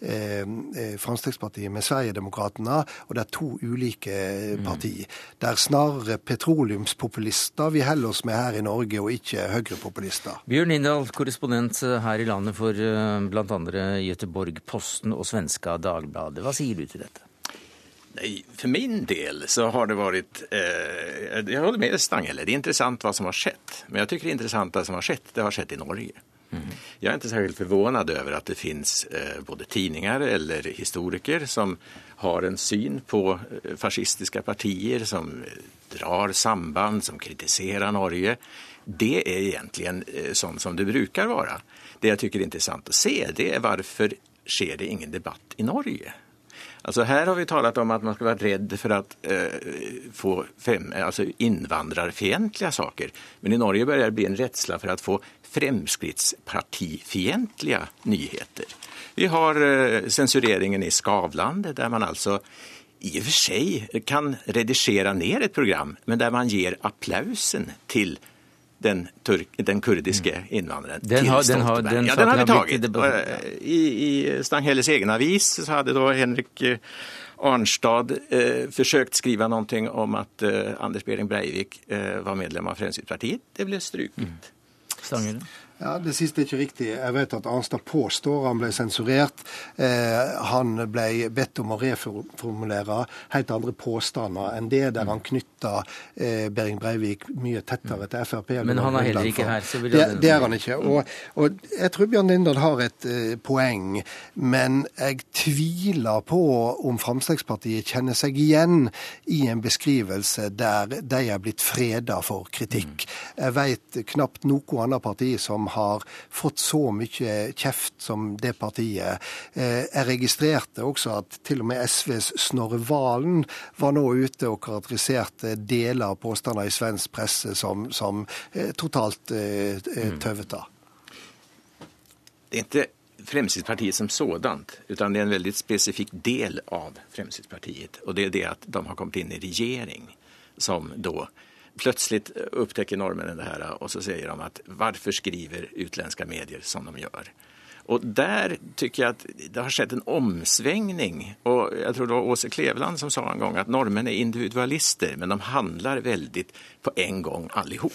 eh, eh Fremskrittspartiet med Sverigedemokraterna, og det er to ulike mm. Det er snarere petroleumspopulister vi holder oss med her i Norge, og ikke høyrepopulister. Bjørn Lindahl, korrespondent her i landet for eh, bl.a. Göteborg-Posten og svenska Dagbladet. Hva sier du til dette? Nej, för min del så har det varit, eh, jag håller med Stanghelle, det är intressant vad som har skett. Men jag tycker det intressanta som har skett, det har skett i Norge. Mm. Jag är inte särskilt förvånad över att det finns eh, både tidningar eller historiker som har en syn på fascistiske fascistiska partier som drar samband, som kritiserar Norge. Det är egentligen eh, sånt som det brukar vara. Det jag tycker är intressant att se det är varför sker det ingen debatt i Norge? Alltså här har vi talat om att man ska vara rädd för att eh, få fem, alltså saker. Men i Norge börjar det bli en rädsla för att få Fremskrittspartifientliga nyheter. Vi har eh, censureringen i Skavlan där man alltså i och för sig kan redigera ner ett program men där man ger applausen till den, turk, den kurdiske innvandreren. den har, den har, den ja, den har vi taget. I, I Stanghelles egen avis så hadde da Henrik eh, Arnstad eh, försökt skrive noe om at eh, Anders Behring Breivik eh, var medlem av Fremskrittspartiet. Det ble struket. Mm. Ja, Det siste er ikke riktig. Jeg vet at Arnstad påstår han ble sensurert. Eh, han ble bedt om å reformulere helt andre påstander enn det, der han knytta eh, Behring Breivik mye tettere til Frp. Men han er heller ikke her, så vil det, det er han ikke. Og, og jeg tror Bjørn Lindal har et eh, poeng, men jeg tviler på om Fremskrittspartiet kjenner seg igjen i en beskrivelse der de er blitt freda for kritikk. Jeg vet knapt noe annet parti som har fått så mye kjeft som det partiet. Eh, jeg registrerte også at til og med SVs Snorre Valen var nå ute og karakteriserte deler av påstander i svensk presse som, som eh, totalt eh, mm. tøvete. Det er ikke Fremskrittspartiet som sådant, utan det er en veldig spesifikk del av Fremskrittspartiet. Og det er det at de har kommet inn i regjering, som da plötsligt upptäcker norrmännen det här och så säger de att varför skriver utländska medier som de gör? Och där tycker jag att det har skett en omsvängning. Och jag tror det var Åse Kleveland som sa en gång att norrmän är individualister men de handlar väldigt på en gång allihop.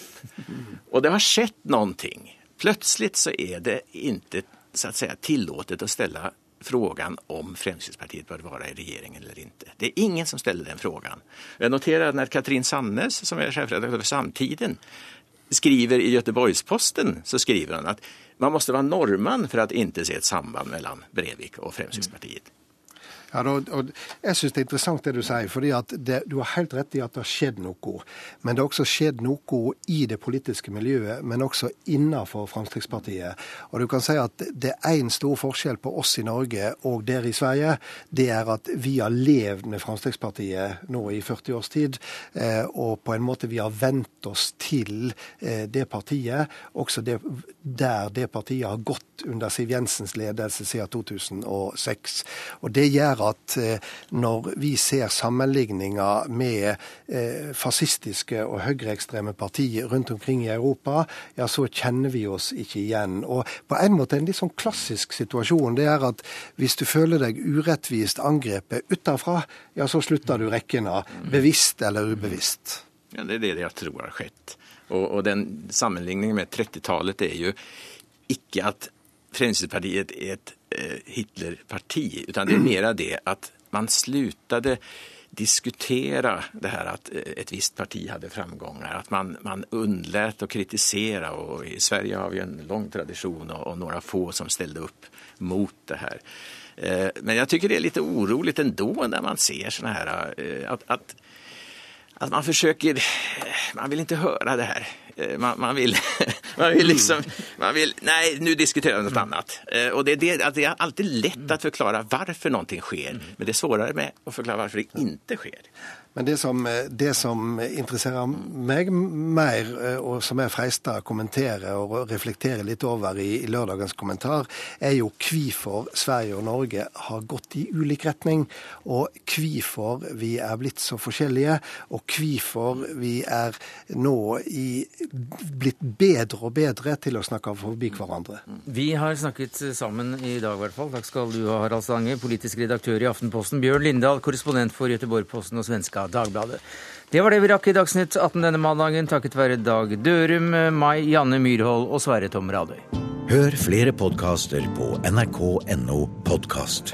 Och det har skett någonting. Plötsligt så är det inte så att säga tillåtet att ställa frågan om Fremskrittspartiet bør være i regjeringen eller ikke. Det er ingen som stiller den frågan. Jeg noterer at når Katrin Sannes, som er sjefredaktør for Samtiden, skriver i Göteborgsposten så skriver hun at man måste være nordmann for å ikke se et samband mellom Brevik og Fremskrittspartiet. Ja, og, og Jeg syns det er interessant det du sier. fordi det, Du har helt rett i at det har skjedd noe. Men det har også skjedd noe i det politiske miljøet, men også innenfor Fremskrittspartiet. Og du kan si at Det er én stor forskjell på oss i Norge og dere i Sverige. Det er at vi har levd med Fremskrittspartiet nå i 40 års tid. Eh, og på en måte vi har vent oss til eh, det partiet, også det, der det partiet har gått under Siv Jensens ledelse siden 2006. Og Det gjør at eh, når vi ser sammenligninger med eh, fascistiske og høyreekstreme partier rundt omkring i Europa, ja, så kjenner vi oss ikke igjen. Og på en måte en litt sånn klassisk situasjon, det er at hvis du føler deg urettvist angrepet utenfra, ja, så slutter du rekkene, bevisst eller ubevisst. Ja, Det er det jeg tror har skjedd. Og, og den sammenligningen med 30-tallet er jo ikke at Fremskrittspartiet er et Hitlerparti, utan det är mera det att man slutade diskutera det här att ett visst parti hade framgångar. Att man, man undlät att kritisera och i Sverige har vi en lång tradition och, och några få som ställde upp mot det här. Eh, men jag tycker det är lite oroligt ändå när man ser såna här eh, att, att, att man försöker, man vill inte höra det här. Eh, man, man, vill, *laughs* man vill liksom, man vill, nej nu diskuterar vi något annat. Och det, är det, att det är alltid lätt att förklara varför någonting sker, men det är svårare med att förklara varför det inte sker. Men det som, det som, interesserer meg mer, og som jeg freister å kommentere og reflektere litt over i, i lørdagens kommentar, er jo hvorfor Sverige og Norge har gått i ulik retning. Og hvorfor vi er blitt så forskjellige, og hvorfor vi er nå i, blitt bedre og bedre til å snakke forbi hverandre. Vi har snakket sammen i dag, i hvert fall. Takk skal du ha, Harald Stange, politisk redaktør i Aftenposten. Bjørn Lindahl, korrespondent for Göteborg-Posten og svenska Dagbladet. Det var det vi rakk i Dagsnytt 18 denne mandagen, takket være Dag Dørum, Mai Janne Myrhold og Sverre Tom Radøy. Hør flere podkaster på nrk.no podkast.